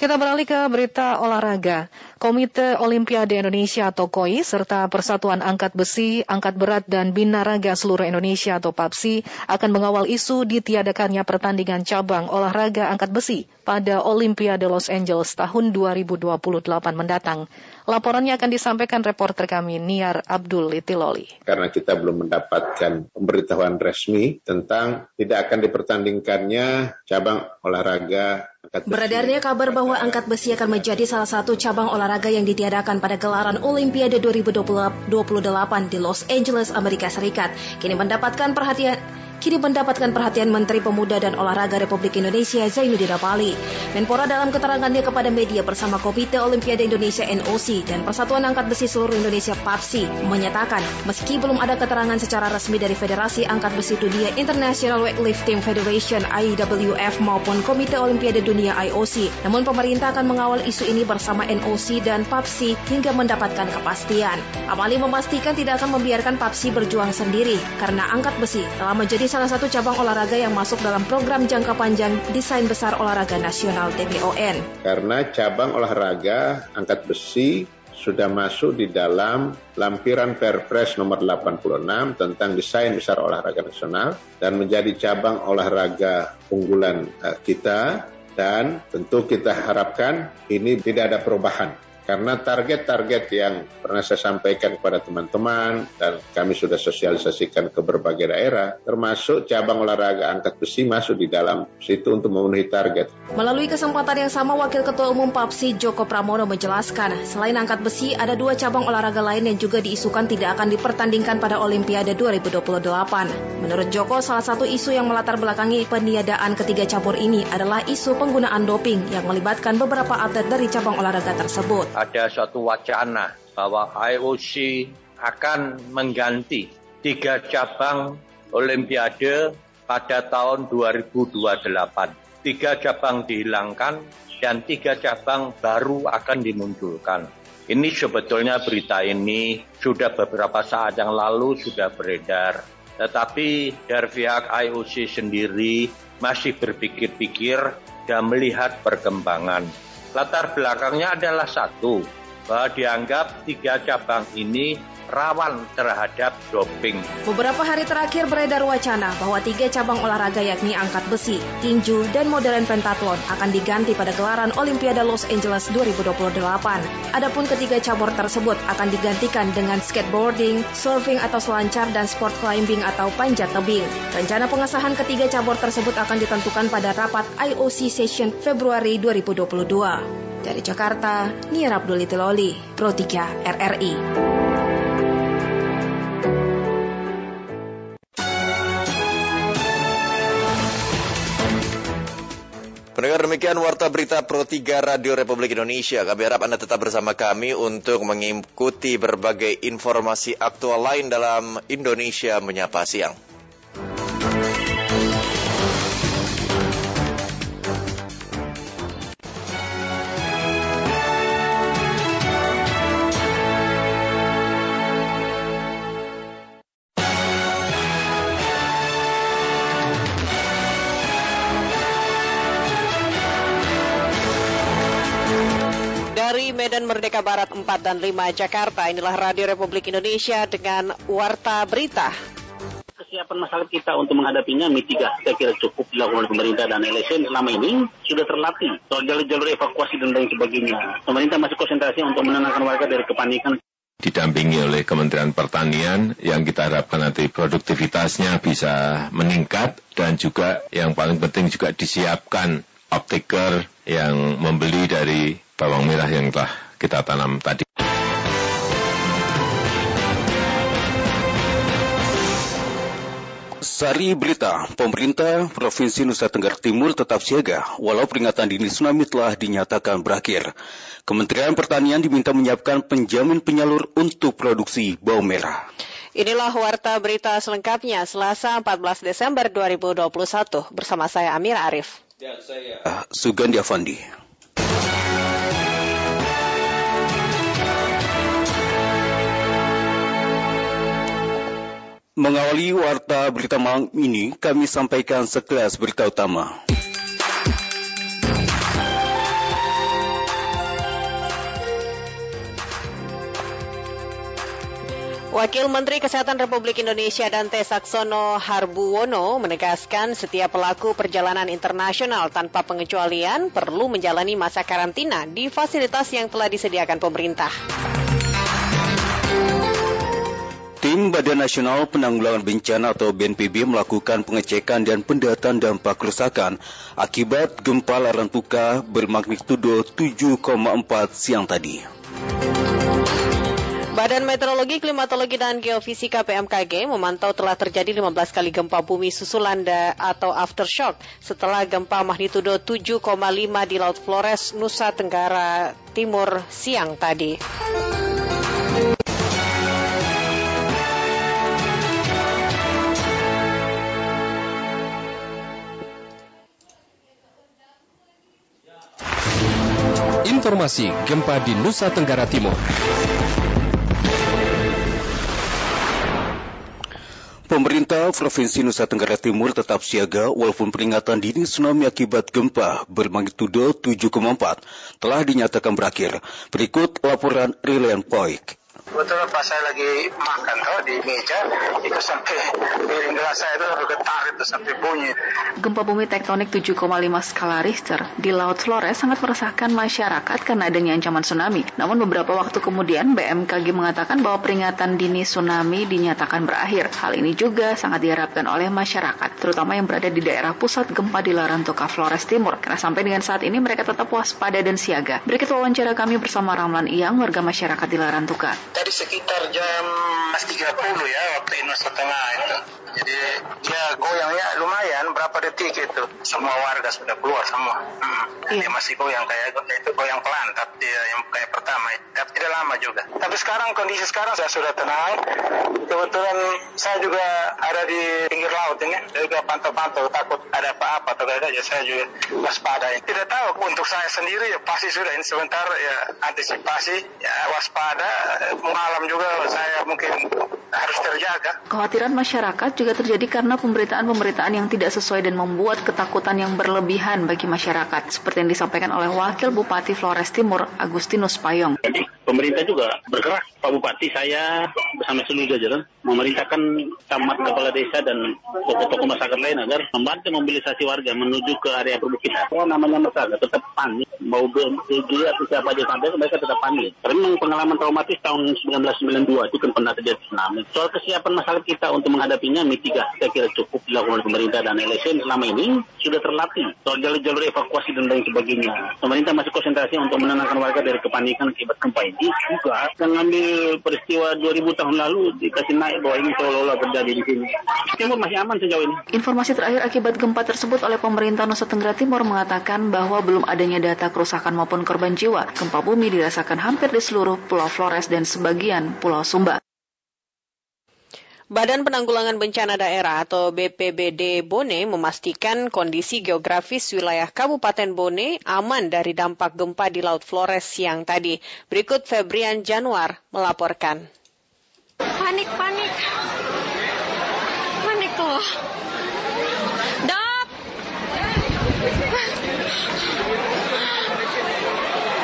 Kita beralih ke berita olahraga. Komite Olimpiade Indonesia atau KOI serta Persatuan Angkat Besi, Angkat Berat dan Binaraga Seluruh Indonesia atau PAPSI akan mengawal isu ditiadakannya pertandingan cabang olahraga angkat besi pada Olimpiade Los Angeles tahun 2028 mendatang. Laporannya akan disampaikan reporter kami Niar Abdul Litiloli. Karena kita belum mendapatkan pemberitahuan resmi tentang tidak akan dipertandingkannya cabang olahraga Beredarnya kabar bahwa angkat besi akan menjadi salah satu cabang olahraga olahraga yang ditiadakan pada gelaran Olimpiade 2028 di Los Angeles, Amerika Serikat, kini mendapatkan perhatian kini mendapatkan perhatian Menteri Pemuda dan Olahraga Republik Indonesia Zainuddin Amali. Menpora dalam keterangannya kepada media bersama Komite Olimpiade Indonesia NOC dan Persatuan Angkat Besi Seluruh Indonesia PAPSI menyatakan meski belum ada keterangan secara resmi dari Federasi Angkat Besi Dunia International Weightlifting Federation IWF maupun Komite Olimpiade Dunia IOC, namun pemerintah akan mengawal isu ini bersama NOC dan PAPSI hingga mendapatkan kepastian. Amali memastikan tidak akan membiarkan PAPSI berjuang sendiri karena angkat besi telah menjadi salah satu cabang olahraga yang masuk dalam program jangka panjang Desain Besar Olahraga Nasional TBON. Karena cabang olahraga angkat besi sudah masuk di dalam lampiran Perpres nomor 86 tentang desain besar olahraga nasional dan menjadi cabang olahraga unggulan eh, kita dan tentu kita harapkan ini tidak ada perubahan karena target-target yang pernah saya sampaikan kepada teman-teman dan kami sudah sosialisasikan ke berbagai daerah, termasuk cabang olahraga angkat besi masuk di dalam situ untuk memenuhi target. Melalui kesempatan yang sama, Wakil Ketua Umum PAPSI Joko Pramono menjelaskan, selain angkat besi, ada dua cabang olahraga lain yang juga diisukan tidak akan dipertandingkan pada Olimpiade 2028. Menurut Joko, salah satu isu yang melatar belakangi peniadaan ketiga cabur ini adalah isu penggunaan doping yang melibatkan beberapa atlet dari cabang olahraga tersebut ada suatu wacana bahwa IOC akan mengganti tiga cabang Olimpiade pada tahun 2028. Tiga cabang dihilangkan dan tiga cabang baru akan dimunculkan. Ini sebetulnya berita ini sudah beberapa saat yang lalu sudah beredar. Tetapi dari pihak IOC sendiri masih berpikir-pikir dan melihat perkembangan. Latar belakangnya adalah satu, bahwa dianggap tiga cabang ini rawan terhadap doping. Beberapa hari terakhir beredar wacana bahwa tiga cabang olahraga yakni angkat besi, tinju, dan modern pentathlon akan diganti pada gelaran Olimpiade Los Angeles 2028. Adapun ketiga cabur tersebut akan digantikan dengan skateboarding, surfing atau selancar, dan sport climbing atau panjat tebing. Rencana pengesahan ketiga cabur tersebut akan ditentukan pada rapat IOC Session Februari 2022. Dari Jakarta, Nia Abdul Itiloli, Pro 3 RRI. Pendengar demikian Warta Berita Pro 3 Radio Republik Indonesia. Kami harap Anda tetap bersama kami untuk mengikuti berbagai informasi aktual lain dalam Indonesia Menyapa Siang. Medan Merdeka Barat 4 dan 5 Jakarta. Inilah Radio Republik Indonesia dengan Warta Berita. Kesiapan masalah kita untuk menghadapinya mitigasi saya kira cukup dilakukan oleh pemerintah dan LSM selama ini sudah terlatih soal jalur-jalur evakuasi dan lain sebagainya. Pemerintah masih konsentrasi untuk menenangkan warga dari kepanikan didampingi oleh Kementerian Pertanian yang kita harapkan nanti produktivitasnya bisa meningkat dan juga yang paling penting juga disiapkan optiker yang membeli dari bawang merah yang telah kita tanam tadi. Sari berita, pemerintah Provinsi Nusa Tenggara Timur tetap siaga walau peringatan dini tsunami telah dinyatakan berakhir. Kementerian Pertanian diminta menyiapkan penjamin penyalur untuk produksi bawang merah. Inilah warta berita selengkapnya Selasa 14 Desember 2021 bersama saya Amir Arif. Dan saya Sugandi Avandi. Mengawali warta berita malam ini, kami sampaikan sekelas berita utama. Wakil Menteri Kesehatan Republik Indonesia Dante Saksono Harbuwono menegaskan setiap pelaku perjalanan internasional tanpa pengecualian perlu menjalani masa karantina di fasilitas yang telah disediakan pemerintah. Tim Badan Nasional Penanggulangan Bencana atau BNPB melakukan pengecekan dan pendataan dampak kerusakan akibat gempa Larantuka bermagnitudo 7,4 siang tadi. Badan Meteorologi, Klimatologi, dan Geofisika PMKG memantau telah terjadi 15 kali gempa bumi susulan atau aftershock setelah gempa magnitudo 7,5 di Laut Flores, Nusa Tenggara Timur siang tadi. Informasi gempa di Nusa Tenggara Timur. Pemerintah Provinsi Nusa Tenggara Timur tetap siaga walaupun peringatan dini tsunami akibat gempa bermagnitudo 7,4 telah dinyatakan berakhir. Berikut laporan Reliant Poik. Betul pas saya lagi makan tuh di meja, itu sampai piring gelas saya itu bergetar itu sampai bunyi. Gempa bumi tektonik 7,5 skala Richter di Laut Flores sangat meresahkan masyarakat karena adanya ancaman tsunami. Namun beberapa waktu kemudian BMKG mengatakan bahwa peringatan dini tsunami dinyatakan berakhir. Hal ini juga sangat diharapkan oleh masyarakat, terutama yang berada di daerah pusat gempa di Larantuka Flores Timur. Karena sampai dengan saat ini mereka tetap waspada dan siaga. Berikut wawancara kami bersama Ramlan Iyang, warga masyarakat di Larantuka tadi sekitar jam 30 ya waktu Indonesia Tengah itu. Jadi dia goyangnya lumayan berapa detik itu. Semua warga sudah keluar semua. Hmm. Iya. Dia masih goyang kayak itu goyang pelan tapi dia yang kayak pertama tapi tidak lama juga. Tapi sekarang kondisi sekarang saya sudah tenang. Kebetulan saya juga ada di pinggir laut ini. Saya juga pantau-pantau takut ada apa-apa atau ada aja saya juga waspada. Tidak tahu untuk saya sendiri ya pasti sudah ini sebentar ya antisipasi ya waspada malam juga saya mungkin harus terjaga. Kekhawatiran masyarakat juga terjadi karena pemberitaan-pemberitaan yang tidak sesuai dan membuat ketakutan yang berlebihan bagi masyarakat, seperti yang disampaikan oleh Wakil Bupati Flores Timur, Agustinus Payong. Jadi pemerintah juga bergerak. Pak Bupati saya bersama seluruh jajaran memerintahkan camat kepala desa dan tokoh-tokoh masyarakat lain agar membantu mobilisasi warga menuju ke area perbukitan. Oh, namanya masyarakat tetap panik. Mau berdiri atau siapa aja sampai mereka tetap panik. Karena memang pengalaman traumatis tahun 1992 itu kan pernah terjadi tsunami. Soal kesiapan masyarakat kita untuk menghadapinya mitigasi saya kira cukup dilakukan oleh pemerintah dan LSM selama ini sudah terlatih. Soal jalur-jalur evakuasi dan lain sebagainya. Pemerintah masih konsentrasi untuk menenangkan warga dari kepanikan akibat gempa ini juga mengambil peristiwa 2000 tahun lalu dikasih naik bahwa ini seolah-olah terjadi di sini. Timur masih aman sejauh ini. Informasi terakhir akibat gempa tersebut oleh pemerintah Nusa Tenggara Timur mengatakan bahwa belum adanya data kerusakan maupun korban jiwa. Gempa bumi dirasakan hampir di seluruh Pulau Flores dan sebagian Pulau Sumba. Badan Penanggulangan Bencana Daerah atau BPBD Bone memastikan kondisi geografis wilayah Kabupaten Bone aman dari dampak gempa di Laut Flores siang tadi. Berikut Febrian Januar melaporkan. Panik, panik. Panik tuh. Dap.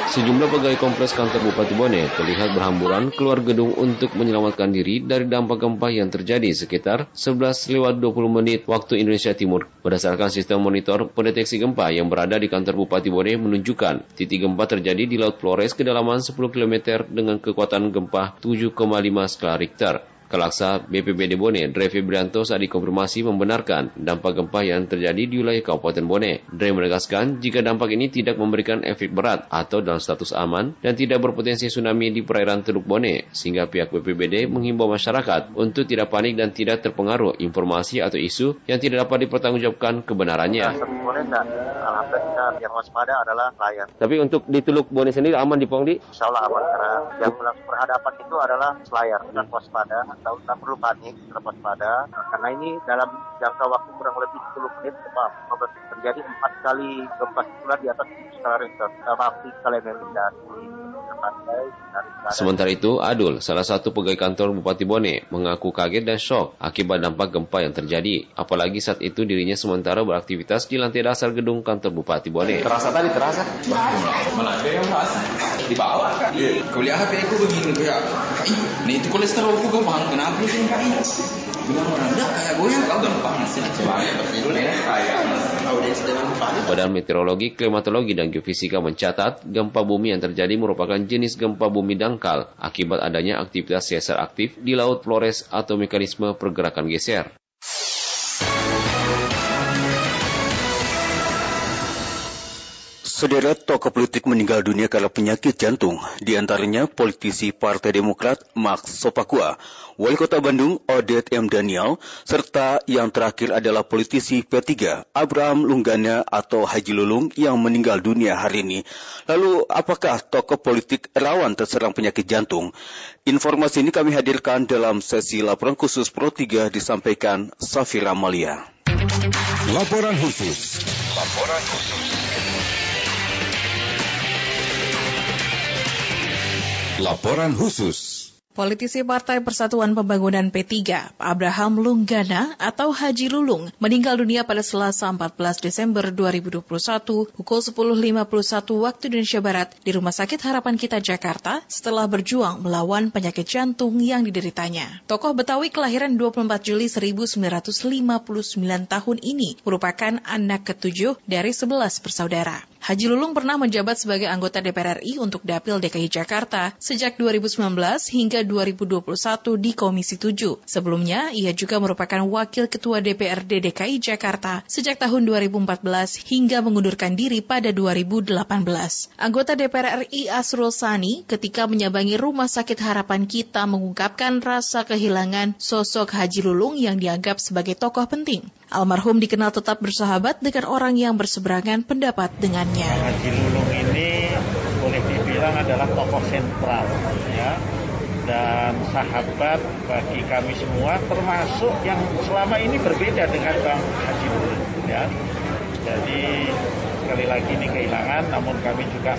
Sejumlah pegawai kompleks kantor Bupati Bone terlihat berhamburan keluar gedung untuk menyelamatkan diri dari dampak gempa yang terjadi sekitar 11 lewat 20 menit waktu Indonesia Timur. Berdasarkan sistem monitor pendeteksi gempa yang berada di kantor Bupati Bone menunjukkan titik gempa terjadi di Laut Flores kedalaman 10 km dengan kekuatan gempa 7,5 skala Richter. Kelaksa BPBD Bone, Dre Febrianto saat dikonfirmasi membenarkan dampak gempa yang terjadi di wilayah Kabupaten Bone. Dre menegaskan jika dampak ini tidak memberikan efek berat atau dalam status aman dan tidak berpotensi tsunami di perairan Teluk Bone, sehingga pihak BPBD menghimbau masyarakat untuk tidak panik dan tidak terpengaruh informasi atau isu yang tidak dapat dipertanggungjawabkan kebenarannya. yang waspada adalah nelayan. Tapi untuk di Teluk Bone sendiri aman di Pongdi? Insya Allah aman karena yang berhadapan itu adalah nelayan dan waspada atau tak perlu panik, terlepas pada. Karena ini dalam jangka waktu kurang lebih 10 menit maaf, terjadi empat kali gempa susulan di atas skala Richter, sama skala dari Sementara itu, Adul, salah satu pegawai kantor Bupati Bone, mengaku kaget dan shock akibat dampak gempa yang terjadi. Apalagi saat itu dirinya sementara beraktivitas di lantai dasar gedung kantor Bupati Bone. Terasa tadi, terasa? Ada yang merasa. Di bawah kan? Kau lihat HP aku begini, kayak, nih itu kolesterol aku gampang, kenapa sih kayak Benar-benar kayak goyang, kau gampang sih. Badan Meteorologi, Klimatologi, dan Geofisika mencatat gempa bumi yang terjadi merupakan jenis gempa bumi dangkal akibat adanya aktivitas sesar aktif di Laut Flores atau mekanisme pergerakan geser. Sederet tokoh politik meninggal dunia karena penyakit jantung, di antaranya politisi Partai Demokrat Max Sopakua, Wali Kota Bandung Odet M. Daniel, serta yang terakhir adalah politisi P3 Abraham Lunggana atau Haji Lulung yang meninggal dunia hari ini. Lalu apakah tokoh politik rawan terserang penyakit jantung? Informasi ini kami hadirkan dalam sesi laporan khusus Pro 3 disampaikan Safira Malia. Laporan khusus. Laporan khusus. Laporan khusus. Politisi Partai Persatuan Pembangunan P3, Abraham Lunggana atau Haji Lulung, meninggal dunia pada Selasa 14 Desember 2021 pukul 10.51 waktu Indonesia Barat di Rumah Sakit Harapan Kita Jakarta setelah berjuang melawan penyakit jantung yang dideritanya. Tokoh Betawi kelahiran 24 Juli 1959 tahun ini merupakan anak ketujuh dari 11 bersaudara. Haji Lulung pernah menjabat sebagai anggota DPR RI untuk Dapil DKI Jakarta sejak 2019 hingga 2021 di Komisi 7. Sebelumnya, ia juga merupakan Wakil Ketua DPRD DKI Jakarta sejak tahun 2014 hingga mengundurkan diri pada 2018. Anggota DPR RI Asrul Sani ketika menyambangi Rumah Sakit Harapan Kita mengungkapkan rasa kehilangan sosok Haji Lulung yang dianggap sebagai tokoh penting. Almarhum dikenal tetap bersahabat dengan orang yang berseberangan pendapat dengannya. Haji Lulung ini boleh dibilang adalah tokoh sentral ya dan sahabat bagi kami semua termasuk yang selama ini berbeda dengan Bang Haji Lulung ya. Jadi sekali lagi ini kehilangan namun kami juga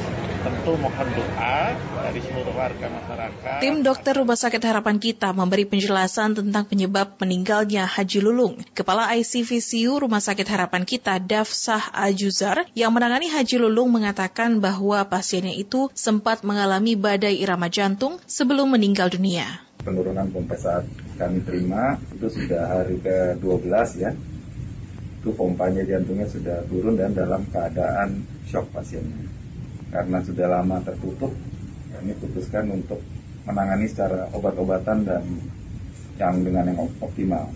tentu mohon doa dari seluruh warga masyarakat. Tim dokter Rumah Sakit Harapan Kita memberi penjelasan tentang penyebab meninggalnya Haji Lulung. Kepala ICVCU Rumah Sakit Harapan Kita, Dafsah Ajuzar, yang menangani Haji Lulung mengatakan bahwa pasiennya itu sempat mengalami badai irama jantung sebelum meninggal dunia. Penurunan pompa saat kami terima itu sudah hari ke-12 ya. Itu pompanya jantungnya sudah turun dan dalam keadaan shock pasiennya karena sudah lama tertutup kami putuskan untuk menangani secara obat-obatan dan yang dengan yang optimal.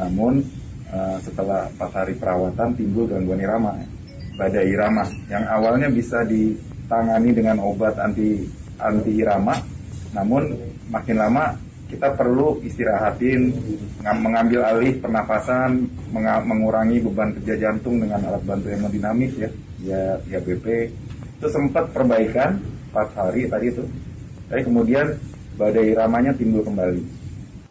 Namun uh, setelah empat hari perawatan timbul gangguan irama, badai irama yang awalnya bisa ditangani dengan obat anti anti irama, namun makin lama kita perlu istirahatin, mengambil alih pernafasan, mengurangi beban kerja jantung dengan alat bantu hemodinamis ya, ya, ya BP, itu sempat perbaikan 4 hari tadi itu. Tapi kemudian badai ramanya timbul kembali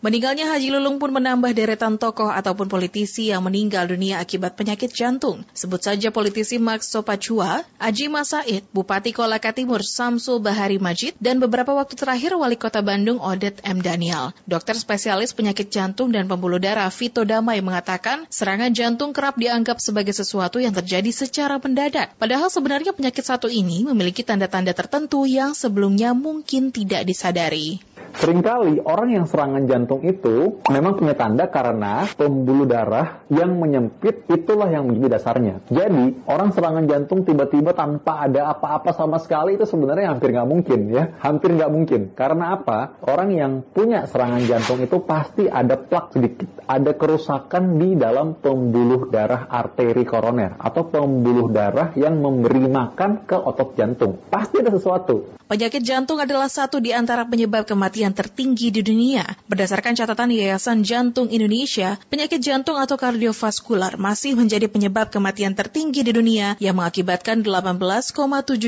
Meninggalnya Haji Lulung pun menambah deretan tokoh ataupun politisi yang meninggal dunia akibat penyakit jantung. Sebut saja politisi Max Sopacua, Aji Masaid, Bupati Kolaka Timur Samsul Bahari Majid, dan beberapa waktu terakhir Wali Kota Bandung Odet M. Daniel. Dokter spesialis penyakit jantung dan pembuluh darah Vito Damai mengatakan serangan jantung kerap dianggap sebagai sesuatu yang terjadi secara mendadak. Padahal sebenarnya penyakit satu ini memiliki tanda-tanda tertentu yang sebelumnya mungkin tidak disadari. Seringkali orang yang serangan jantung itu memang punya tanda karena pembuluh darah yang menyempit itulah yang menjadi dasarnya. Jadi orang serangan jantung tiba-tiba tanpa ada apa-apa sama sekali itu sebenarnya hampir nggak mungkin ya, hampir nggak mungkin. Karena apa? Orang yang punya serangan jantung itu pasti ada plak sedikit, ada kerusakan di dalam pembuluh darah arteri koroner atau pembuluh darah yang memberi makan ke otot jantung. Pasti ada sesuatu. Penyakit jantung adalah satu di antara penyebab kematian tertinggi di dunia. Berdasarkan catatan Yayasan Jantung Indonesia, penyakit jantung atau kardiovaskular masih menjadi penyebab kematian tertinggi di dunia yang mengakibatkan 18,7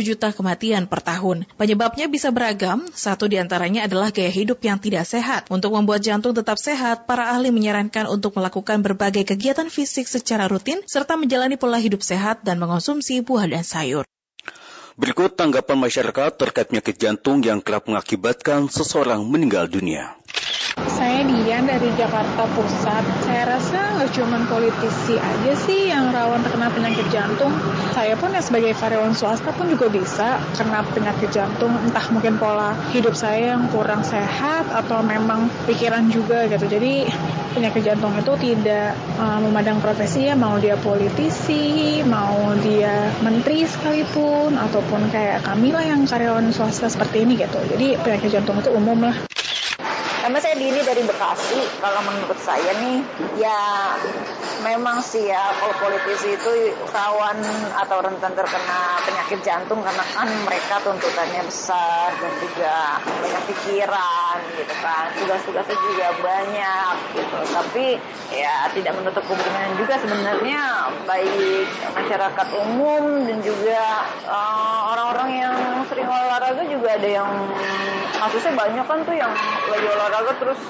juta kematian per tahun. Penyebabnya bisa beragam, satu di antaranya adalah gaya hidup yang tidak sehat. Untuk membuat jantung tetap sehat, para ahli menyarankan untuk melakukan berbagai kegiatan fisik secara rutin serta menjalani pola hidup sehat dan mengonsumsi buah dan sayur. Berikut tanggapan masyarakat terkait penyakit jantung yang kerap mengakibatkan seseorang meninggal dunia. Saya Dian dari Jakarta Pusat. Saya rasa nggak cuma politisi aja sih yang rawan terkena penyakit jantung. Saya pun ya sebagai karyawan swasta pun juga bisa kena penyakit jantung. Entah mungkin pola hidup saya yang kurang sehat atau memang pikiran juga gitu. Jadi penyakit jantung itu tidak uh, memandang profesi ya mau dia politisi, mau dia menteri sekalipun ataupun kayak kami lah yang karyawan swasta seperti ini gitu. Jadi penyakit jantung itu umum lah. Karena saya dini dari Bekasi, kalau menurut saya nih, ya memang sih ya kalau politisi itu kawan atau rentan terkena penyakit jantung karena kan mereka tuntutannya besar dan juga banyak pikiran gitu kan. Tugas-tugasnya juga banyak gitu. Tapi ya tidak menutup kemungkinan juga sebenarnya baik masyarakat umum dan juga orang-orang uh, yang sering olahraga juga ada yang kasusnya banyak kan tuh yang lagi olahraga olahraga terus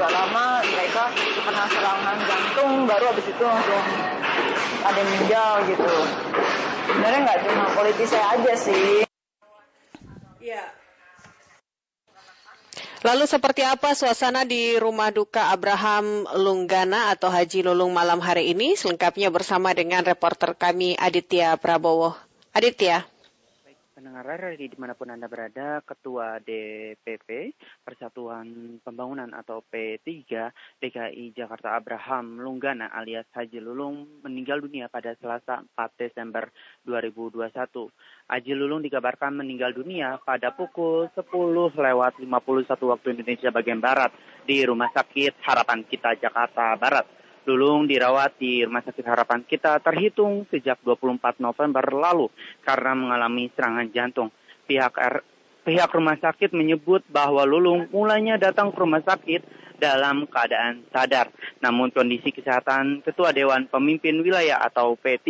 nggak lama mereka kena serangan jantung baru habis itu langsung ada yang meninggal gitu sebenarnya nggak cuma politisi aja sih ya Lalu seperti apa suasana di rumah duka Abraham Lunggana atau Haji Lulung malam hari ini? Selengkapnya bersama dengan reporter kami Aditya Prabowo. Aditya. Pendengar dari di mana pun Anda berada, Ketua DPP Persatuan Pembangunan atau P3 DKI Jakarta Abraham Lunggana alias Haji Lulung meninggal dunia pada Selasa 4 Desember 2021. Haji Lulung dikabarkan meninggal dunia pada pukul 10 lewat 51 waktu Indonesia bagian Barat di Rumah Sakit Harapan Kita Jakarta Barat. Lulung dirawat di Rumah Sakit Harapan kita terhitung sejak 24 November lalu karena mengalami serangan jantung. Pihak R, pihak rumah sakit menyebut bahwa Lulung mulanya datang ke rumah sakit dalam keadaan sadar. Namun kondisi kesehatan Ketua Dewan Pemimpin Wilayah atau P3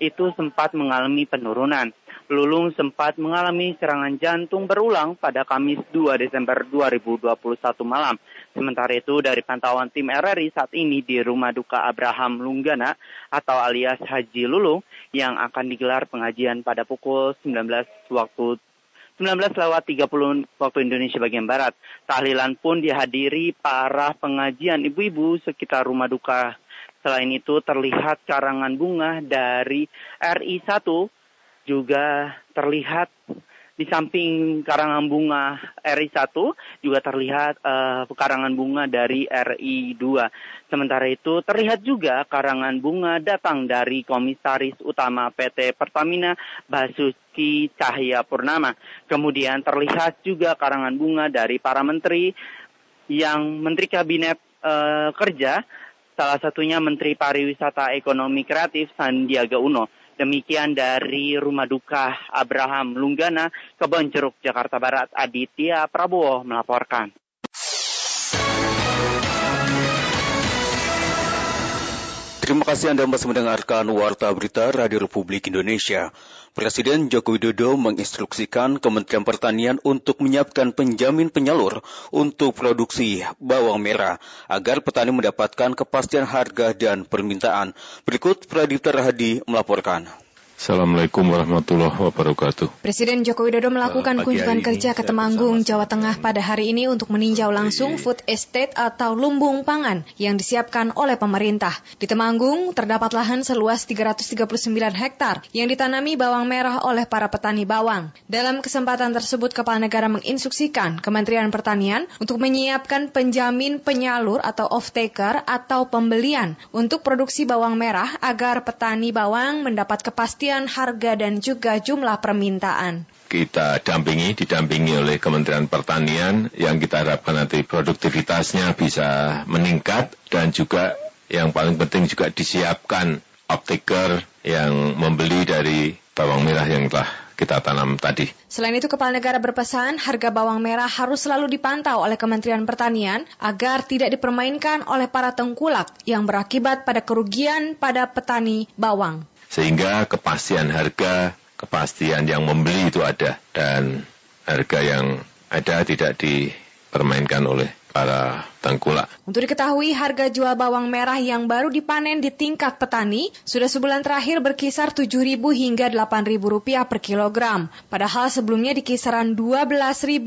itu sempat mengalami penurunan. Lulung sempat mengalami serangan jantung berulang pada Kamis 2 Desember 2021 malam. Sementara itu dari pantauan tim RRI saat ini di Rumah Duka Abraham Lunggana atau alias Haji Lulung yang akan digelar pengajian pada pukul 19 waktu 19 lewat 30 waktu Indonesia bagian Barat. Tahlilan pun dihadiri para pengajian ibu-ibu sekitar rumah duka. Selain itu terlihat karangan bunga dari RI 1 juga terlihat di samping karangan bunga RI 1 juga terlihat uh, karangan bunga dari RI 2. Sementara itu terlihat juga karangan bunga datang dari Komisaris Utama PT Pertamina Basuki Cahaya Purnama. Kemudian terlihat juga karangan bunga dari para menteri yang Menteri Kabinet uh, Kerja, salah satunya Menteri Pariwisata Ekonomi Kreatif Sandiaga Uno. Demikian dari Rumah Duka Abraham Lunggana, Kebon Jeruk, Jakarta Barat, Aditya Prabowo melaporkan. Terima kasih Anda masih mendengarkan Warta Berita Radio Republik Indonesia. Presiden Joko Widodo menginstruksikan Kementerian Pertanian untuk menyiapkan penjamin penyalur untuk produksi bawang merah agar petani mendapatkan kepastian harga dan permintaan. Berikut Pradipta Rahadi melaporkan. Assalamualaikum warahmatullahi wabarakatuh. Presiden Joko Widodo melakukan kunjungan kerja ke Temanggung, Jawa Tengah pada hari ini untuk meninjau langsung food estate atau lumbung pangan yang disiapkan oleh pemerintah. Di Temanggung terdapat lahan seluas 339 hektar yang ditanami bawang merah oleh para petani bawang. Dalam kesempatan tersebut, Kepala Negara menginstruksikan Kementerian Pertanian untuk menyiapkan penjamin penyalur atau off-taker atau pembelian untuk produksi bawang merah agar petani bawang mendapat kepastian kepastian harga dan juga jumlah permintaan. Kita dampingi, didampingi oleh Kementerian Pertanian yang kita harapkan nanti produktivitasnya bisa meningkat dan juga yang paling penting juga disiapkan optiker yang membeli dari bawang merah yang telah kita tanam tadi. Selain itu, Kepala Negara berpesan harga bawang merah harus selalu dipantau oleh Kementerian Pertanian agar tidak dipermainkan oleh para tengkulak yang berakibat pada kerugian pada petani bawang sehingga kepastian harga, kepastian yang membeli itu ada. Dan harga yang ada tidak dipermainkan oleh para tengkulak. Untuk diketahui, harga jual bawang merah yang baru dipanen di tingkat petani sudah sebulan terakhir berkisar Rp7.000 hingga Rp8.000 per kilogram. Padahal sebelumnya di kisaran Rp12.000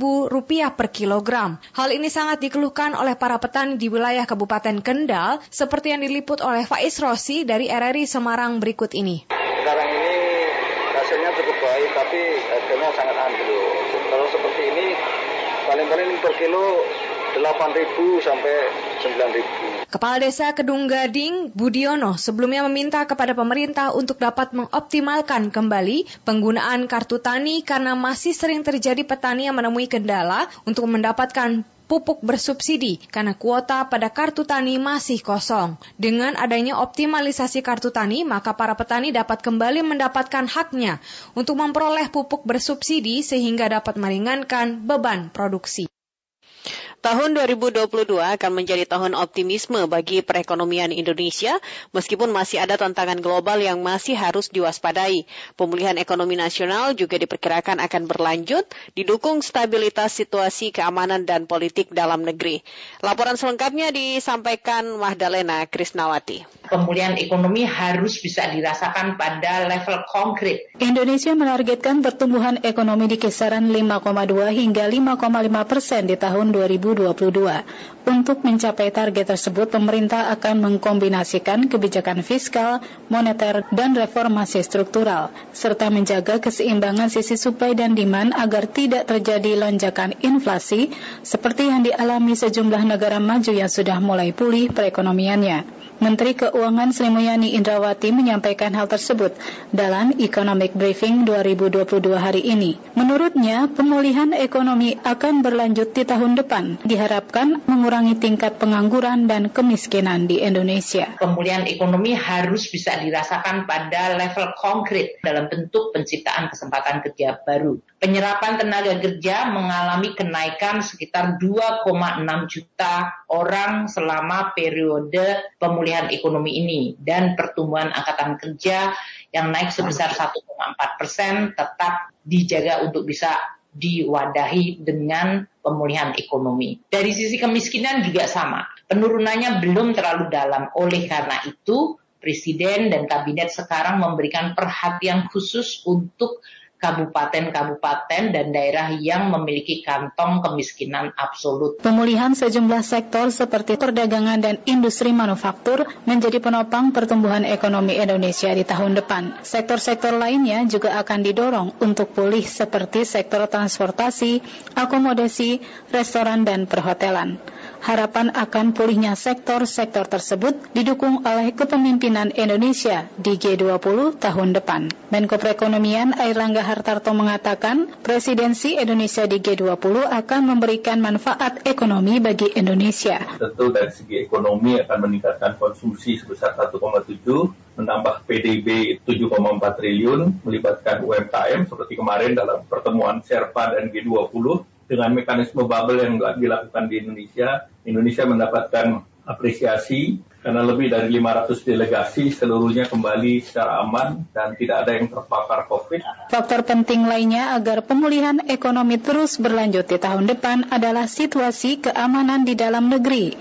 per kilogram. Hal ini sangat dikeluhkan oleh para petani di wilayah Kabupaten Kendal, seperti yang diliput oleh Faiz Rossi dari RRI Semarang berikut ini. Sekarang ini hasilnya cukup baik, tapi harganya sangat anjlok. Kalau seperti ini, paling-paling per kilo 8.000 sampai 9.000. Kepala Desa Kedung Gading, Budiono, sebelumnya meminta kepada pemerintah untuk dapat mengoptimalkan kembali penggunaan kartu tani karena masih sering terjadi petani yang menemui kendala untuk mendapatkan pupuk bersubsidi karena kuota pada kartu tani masih kosong. Dengan adanya optimalisasi kartu tani, maka para petani dapat kembali mendapatkan haknya untuk memperoleh pupuk bersubsidi sehingga dapat meringankan beban produksi. Tahun 2022 akan menjadi tahun optimisme bagi perekonomian Indonesia, meskipun masih ada tantangan global yang masih harus diwaspadai. Pemulihan ekonomi nasional juga diperkirakan akan berlanjut, didukung stabilitas situasi keamanan dan politik dalam negeri. Laporan selengkapnya disampaikan Mahdalena Krisnawati. Pemulihan ekonomi harus bisa dirasakan pada level konkret. Indonesia menargetkan pertumbuhan ekonomi di kisaran 5,2 hingga 5,5 persen di tahun 2022. 2022. Untuk mencapai target tersebut, pemerintah akan mengkombinasikan kebijakan fiskal, moneter, dan reformasi struktural, serta menjaga keseimbangan sisi supply dan demand agar tidak terjadi lonjakan inflasi seperti yang dialami sejumlah negara maju yang sudah mulai pulih perekonomiannya. Menteri Keuangan Sri Mulyani Indrawati menyampaikan hal tersebut dalam Economic Briefing 2022 hari ini. Menurutnya, pemulihan ekonomi akan berlanjut di tahun depan. Diharapkan mengurangi tingkat pengangguran dan kemiskinan di Indonesia. Pemulihan ekonomi harus bisa dirasakan pada level konkret dalam bentuk penciptaan kesempatan kerja baru. Penyerapan tenaga kerja mengalami kenaikan sekitar 2,6 juta orang selama periode pemulihan ekonomi ini dan pertumbuhan angkatan kerja yang naik sebesar 1,4 persen tetap dijaga untuk bisa diwadahi dengan pemulihan ekonomi. Dari sisi kemiskinan juga sama. Penurunannya belum terlalu dalam. Oleh karena itu, Presiden dan Kabinet sekarang memberikan perhatian khusus untuk kabupaten-kabupaten dan daerah yang memiliki kantong kemiskinan absolut. Pemulihan sejumlah sektor seperti perdagangan dan industri manufaktur menjadi penopang pertumbuhan ekonomi Indonesia di tahun depan. Sektor-sektor lainnya juga akan didorong untuk pulih seperti sektor transportasi, akomodasi, restoran, dan perhotelan. Harapan akan pulihnya sektor-sektor tersebut didukung oleh kepemimpinan Indonesia di G20 tahun depan. Menko Perekonomian Airlangga Hartarto mengatakan, presidensi Indonesia di G20 akan memberikan manfaat ekonomi bagi Indonesia. Tentu dari segi ekonomi akan meningkatkan konsumsi sebesar 1,7 menambah PDB 7,4 triliun, melibatkan UMKM seperti kemarin dalam pertemuan Sherpa dan G20, dengan mekanisme bubble yang dilakukan di Indonesia, Indonesia mendapatkan apresiasi karena lebih dari 500 delegasi seluruhnya kembali secara aman dan tidak ada yang terpapar COVID. Faktor penting lainnya agar pemulihan ekonomi terus berlanjut di tahun depan adalah situasi keamanan di dalam negeri.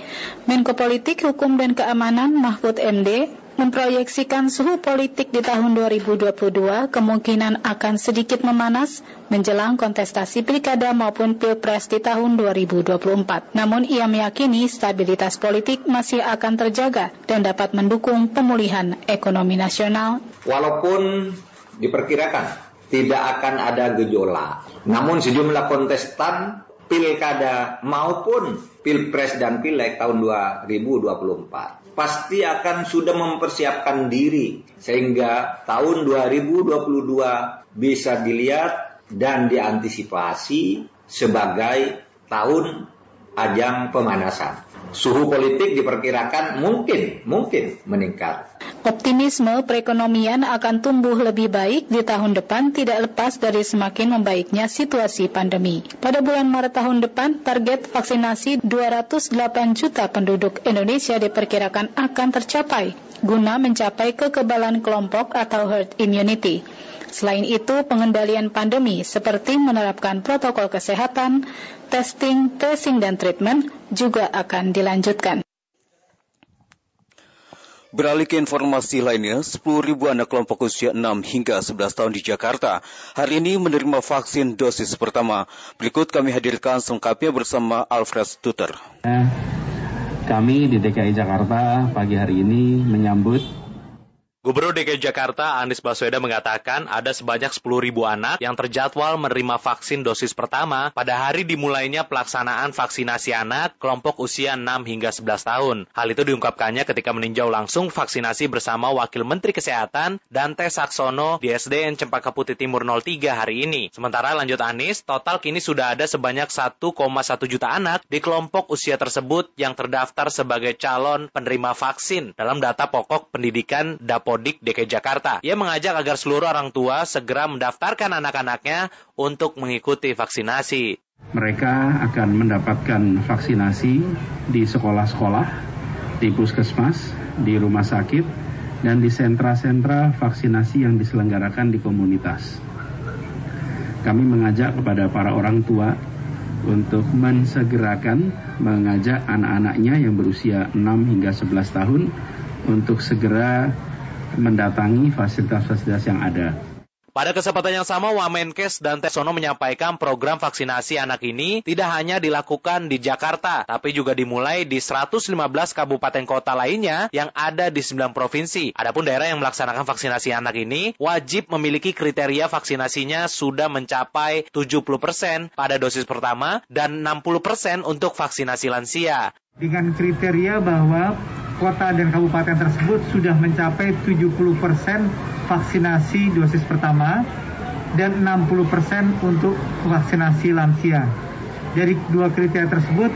Menko Politik, Hukum dan Keamanan Mahfud MD memproyeksikan suhu politik di tahun 2022 kemungkinan akan sedikit memanas menjelang kontestasi pilkada maupun pilpres di tahun 2024. Namun ia meyakini stabilitas politik masih akan terjaga dan dapat mendukung pemulihan ekonomi nasional. Walaupun diperkirakan tidak akan ada gejolak, namun sejumlah kontestan pilkada maupun pilpres dan pileg tahun 2024 pasti akan sudah mempersiapkan diri sehingga tahun 2022 bisa dilihat dan diantisipasi sebagai tahun ajang pemanasan. Suhu politik diperkirakan mungkin mungkin meningkat. Optimisme perekonomian akan tumbuh lebih baik di tahun depan tidak lepas dari semakin membaiknya situasi pandemi. Pada bulan Maret tahun depan, target vaksinasi 208 juta penduduk Indonesia diperkirakan akan tercapai guna mencapai kekebalan kelompok atau herd immunity. Selain itu, pengendalian pandemi seperti menerapkan protokol kesehatan, testing, tracing, dan treatment juga akan dilanjutkan. Beralih ke informasi lainnya, 10.000 anak kelompok usia 6 hingga 11 tahun di Jakarta hari ini menerima vaksin dosis pertama. Berikut kami hadirkan selengkapnya bersama Alfred Stuter. Kami di DKI Jakarta pagi hari ini menyambut Gubernur DKI Jakarta Anies Baswedan mengatakan ada sebanyak 10.000 anak yang terjadwal menerima vaksin dosis pertama pada hari dimulainya pelaksanaan vaksinasi anak kelompok usia 6 hingga 11 tahun. Hal itu diungkapkannya ketika meninjau langsung vaksinasi bersama Wakil Menteri Kesehatan Dante Saksono di SDN Cempaka Putih Timur 03 hari ini. Sementara lanjut Anies, total kini sudah ada sebanyak 1,1 juta anak di kelompok usia tersebut yang terdaftar sebagai calon penerima vaksin dalam data pokok pendidikan Dapo Kodik DKI Jakarta. Ia mengajak agar seluruh orang tua segera mendaftarkan anak-anaknya untuk mengikuti vaksinasi. Mereka akan mendapatkan vaksinasi di sekolah-sekolah, di puskesmas, di rumah sakit, dan di sentra-sentra vaksinasi yang diselenggarakan di komunitas. Kami mengajak kepada para orang tua untuk mensegerakan mengajak anak-anaknya yang berusia 6 hingga 11 tahun untuk segera mendatangi fasilitas-fasilitas yang ada. Pada kesempatan yang sama, Wamenkes dan Tesono menyampaikan program vaksinasi anak ini tidak hanya dilakukan di Jakarta, tapi juga dimulai di 115 kabupaten kota lainnya yang ada di 9 provinsi. Adapun daerah yang melaksanakan vaksinasi anak ini wajib memiliki kriteria vaksinasinya sudah mencapai 70% pada dosis pertama dan 60% untuk vaksinasi lansia. Dengan kriteria bahwa kota dan kabupaten tersebut sudah mencapai 70% vaksinasi dosis pertama dan 60% untuk vaksinasi lansia. Dari dua kriteria tersebut,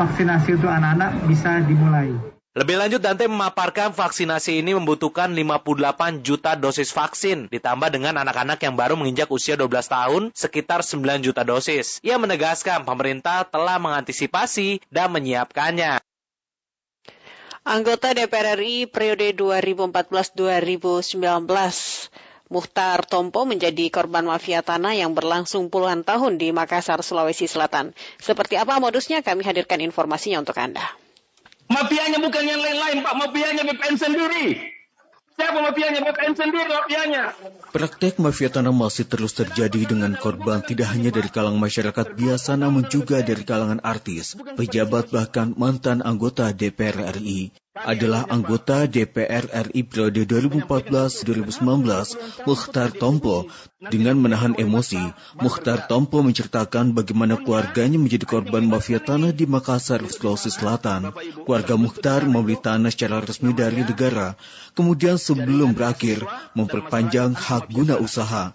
vaksinasi untuk anak-anak bisa dimulai. Lebih lanjut, Dante memaparkan vaksinasi ini membutuhkan 58 juta dosis vaksin, ditambah dengan anak-anak yang baru menginjak usia 12 tahun, sekitar 9 juta dosis. Ia menegaskan pemerintah telah mengantisipasi dan menyiapkannya. Anggota DPR RI periode 2014-2019 Muhtar Tompo menjadi korban mafia tanah yang berlangsung puluhan tahun di Makassar, Sulawesi Selatan. Seperti apa modusnya? Kami hadirkan informasinya untuk Anda. Mafianya bukan yang lain-lain, Pak. Mafianya BPN sendiri. Siapa mafianya? BPN sendiri mafianya. Praktek mafia tanah masih terus terjadi dengan korban tidak hanya dari kalangan masyarakat biasa namun juga dari kalangan artis, pejabat bahkan mantan anggota DPR RI adalah anggota DPR RI periode 2014-2019, Mukhtar Tompo. Dengan menahan emosi, Mukhtar Tompo menceritakan bagaimana keluarganya menjadi korban mafia tanah di Makassar, Sulawesi Selatan. Keluarga Mukhtar membeli tanah secara resmi dari negara, kemudian sebelum berakhir memperpanjang hak guna usaha.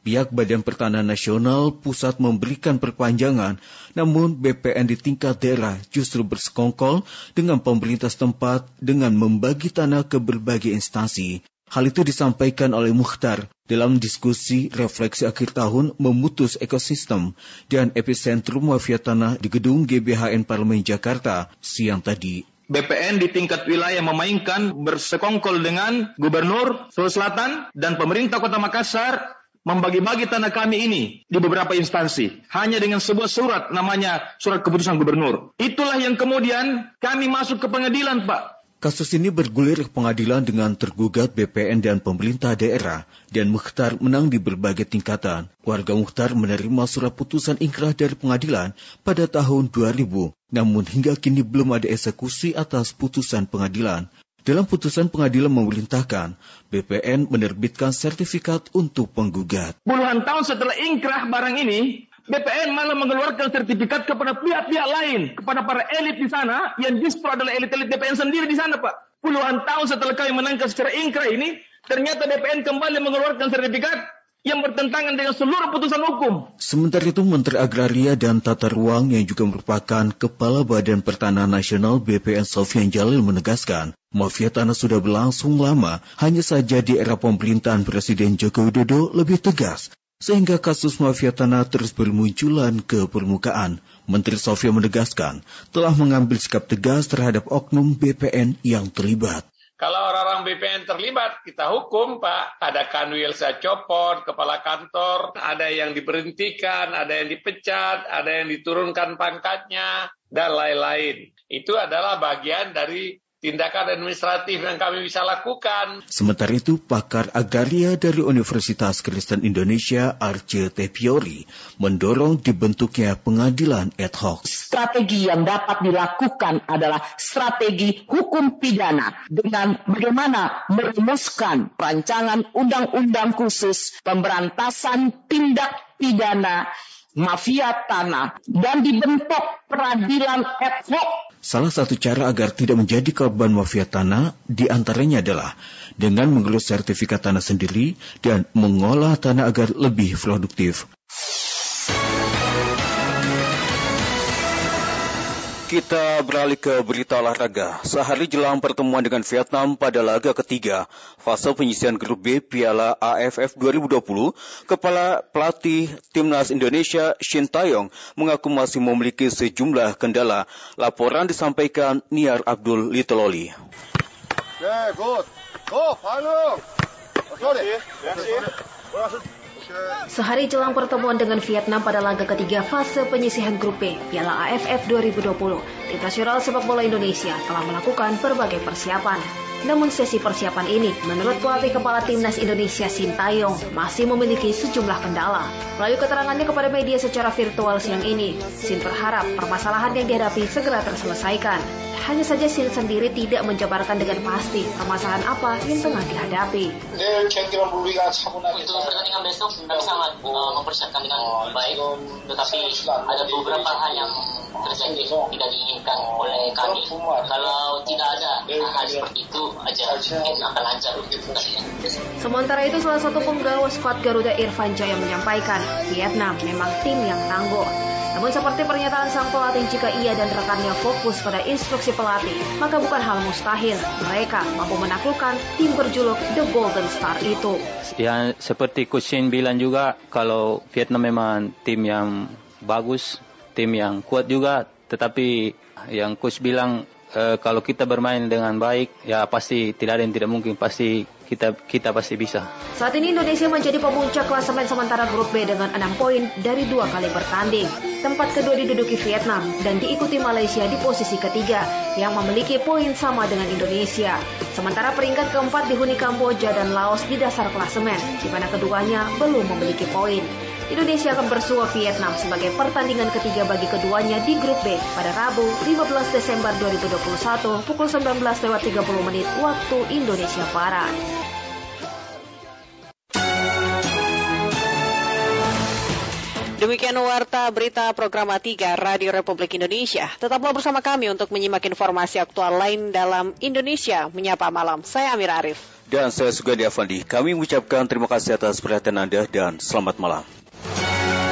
Pihak Badan Pertanahan Nasional pusat memberikan perpanjangan, namun BPN di tingkat daerah justru bersekongkol dengan pemerintah setempat dengan membagi tanah ke berbagai instansi. Hal itu disampaikan oleh Mukhtar dalam diskusi refleksi akhir tahun memutus ekosistem dan epicentrum mafia tanah di gedung GBHN Parlemen Jakarta siang tadi. BPN di tingkat wilayah memainkan bersekongkol dengan Gubernur Sulawesi Selatan dan pemerintah Kota Makassar membagi-bagi tanah kami ini di beberapa instansi hanya dengan sebuah surat namanya surat keputusan gubernur. Itulah yang kemudian kami masuk ke pengadilan, Pak. Kasus ini bergulir ke pengadilan dengan tergugat BPN dan pemerintah daerah dan Mukhtar menang di berbagai tingkatan. Warga Mukhtar menerima surat putusan ingkrah dari pengadilan pada tahun 2000 namun hingga kini belum ada eksekusi atas putusan pengadilan. Dalam putusan pengadilan memerintahkan BPN menerbitkan sertifikat untuk penggugat. Puluhan tahun setelah ingkrah barang ini, BPN malah mengeluarkan sertifikat kepada pihak-pihak lain, kepada para elit di sana, yang justru adalah elit-elit BPN sendiri di sana, Pak. Puluhan tahun setelah kami menangkap secara ingkrah ini, ternyata BPN kembali mengeluarkan sertifikat yang bertentangan dengan seluruh putusan hukum. Sementara itu, Menteri Agraria dan Tata Ruang yang juga merupakan Kepala Badan Pertanahan Nasional BPN Sofian Jalil menegaskan, mafia tanah sudah berlangsung lama, hanya saja di era pemerintahan Presiden Joko Widodo lebih tegas, sehingga kasus mafia tanah terus bermunculan ke permukaan. Menteri Sofian menegaskan, telah mengambil sikap tegas terhadap oknum BPN yang terlibat. Kalau orang-orang BPN terlibat, kita hukum, Pak. Ada kanwil saya copot, kepala kantor, ada yang diberhentikan, ada yang dipecat, ada yang diturunkan pangkatnya, dan lain-lain. Itu adalah bagian dari tindakan administratif yang kami bisa lakukan. Sementara itu, pakar agraria dari Universitas Kristen Indonesia, Arce Tepiori, mendorong dibentuknya pengadilan ad hoc. Strategi yang dapat dilakukan adalah strategi hukum pidana dengan bagaimana merumuskan rancangan undang-undang khusus pemberantasan tindak pidana mafia tanah dan dibentuk peradilan ad hoc Salah satu cara agar tidak menjadi korban mafia tanah di antaranya adalah dengan mengurus sertifikat tanah sendiri dan mengolah tanah agar lebih produktif. Kita beralih ke berita olahraga. Sehari jelang pertemuan dengan Vietnam pada laga ketiga fase penyisian grup B Piala AFF 2020, Kepala Pelatih Timnas Indonesia Shin Taeyong mengaku masih memiliki sejumlah kendala. Laporan disampaikan Niar Abdul Litololi. Yeah, good. Go. Sehari jelang pertemuan dengan Vietnam pada laga ketiga fase penyisihan grup B Piala AFF 2020, tim nasional sepak bola Indonesia telah melakukan berbagai persiapan. Namun sesi persiapan ini, menurut pelatih kepala timnas Indonesia Sintayong, masih memiliki sejumlah kendala. Melalui keterangannya kepada media secara virtual siang ini, Sin berharap permasalahan yang dihadapi segera terselesaikan. Hanya saja Sin sendiri tidak menjabarkan dengan pasti permasalahan apa yang tengah dihadapi. Untuk pertandingan besok kami sangat uh, mempersiapkan dengan baik, tetapi ada beberapa hal yang terjadi tidak diinginkan oleh kami. Kalau tidak ada hal seperti itu, aja mungkin akan lancar Sementara itu salah satu penggawa skuad Garuda Irfan Jaya menyampaikan Vietnam memang tim yang tangguh. Namun seperti pernyataan sang pelatih jika ia dan rekannya fokus pada instruksi pelatih, maka bukan hal mustahil mereka mampu menaklukkan tim berjuluk The Golden Star itu. Ya seperti Coach Shin bilang juga kalau Vietnam memang tim yang bagus, tim yang kuat juga, tetapi yang Coach bilang e, kalau kita bermain dengan baik, ya pasti tidak ada yang tidak mungkin, pasti kita kita pasti bisa. Saat ini Indonesia menjadi pemuncak klasemen sementara grup B dengan 6 poin dari dua kali bertanding. Tempat kedua diduduki Vietnam dan diikuti Malaysia di posisi ketiga yang memiliki poin sama dengan Indonesia. Sementara peringkat keempat dihuni Kamboja dan Laos di dasar klasemen, di mana keduanya belum memiliki poin. Indonesia akan bersua Vietnam sebagai pertandingan ketiga bagi keduanya di grup B pada Rabu 15 Desember 2021 pukul 19.30 menit waktu Indonesia Barat. Demikian warta berita program 3 Radio Republik Indonesia. Tetaplah bersama kami untuk menyimak informasi aktual lain dalam Indonesia Menyapa Malam. Saya Amir Arif. Dan saya Sugandi Avandi. Kami mengucapkan terima kasih atas perhatian Anda dan selamat malam. Bye.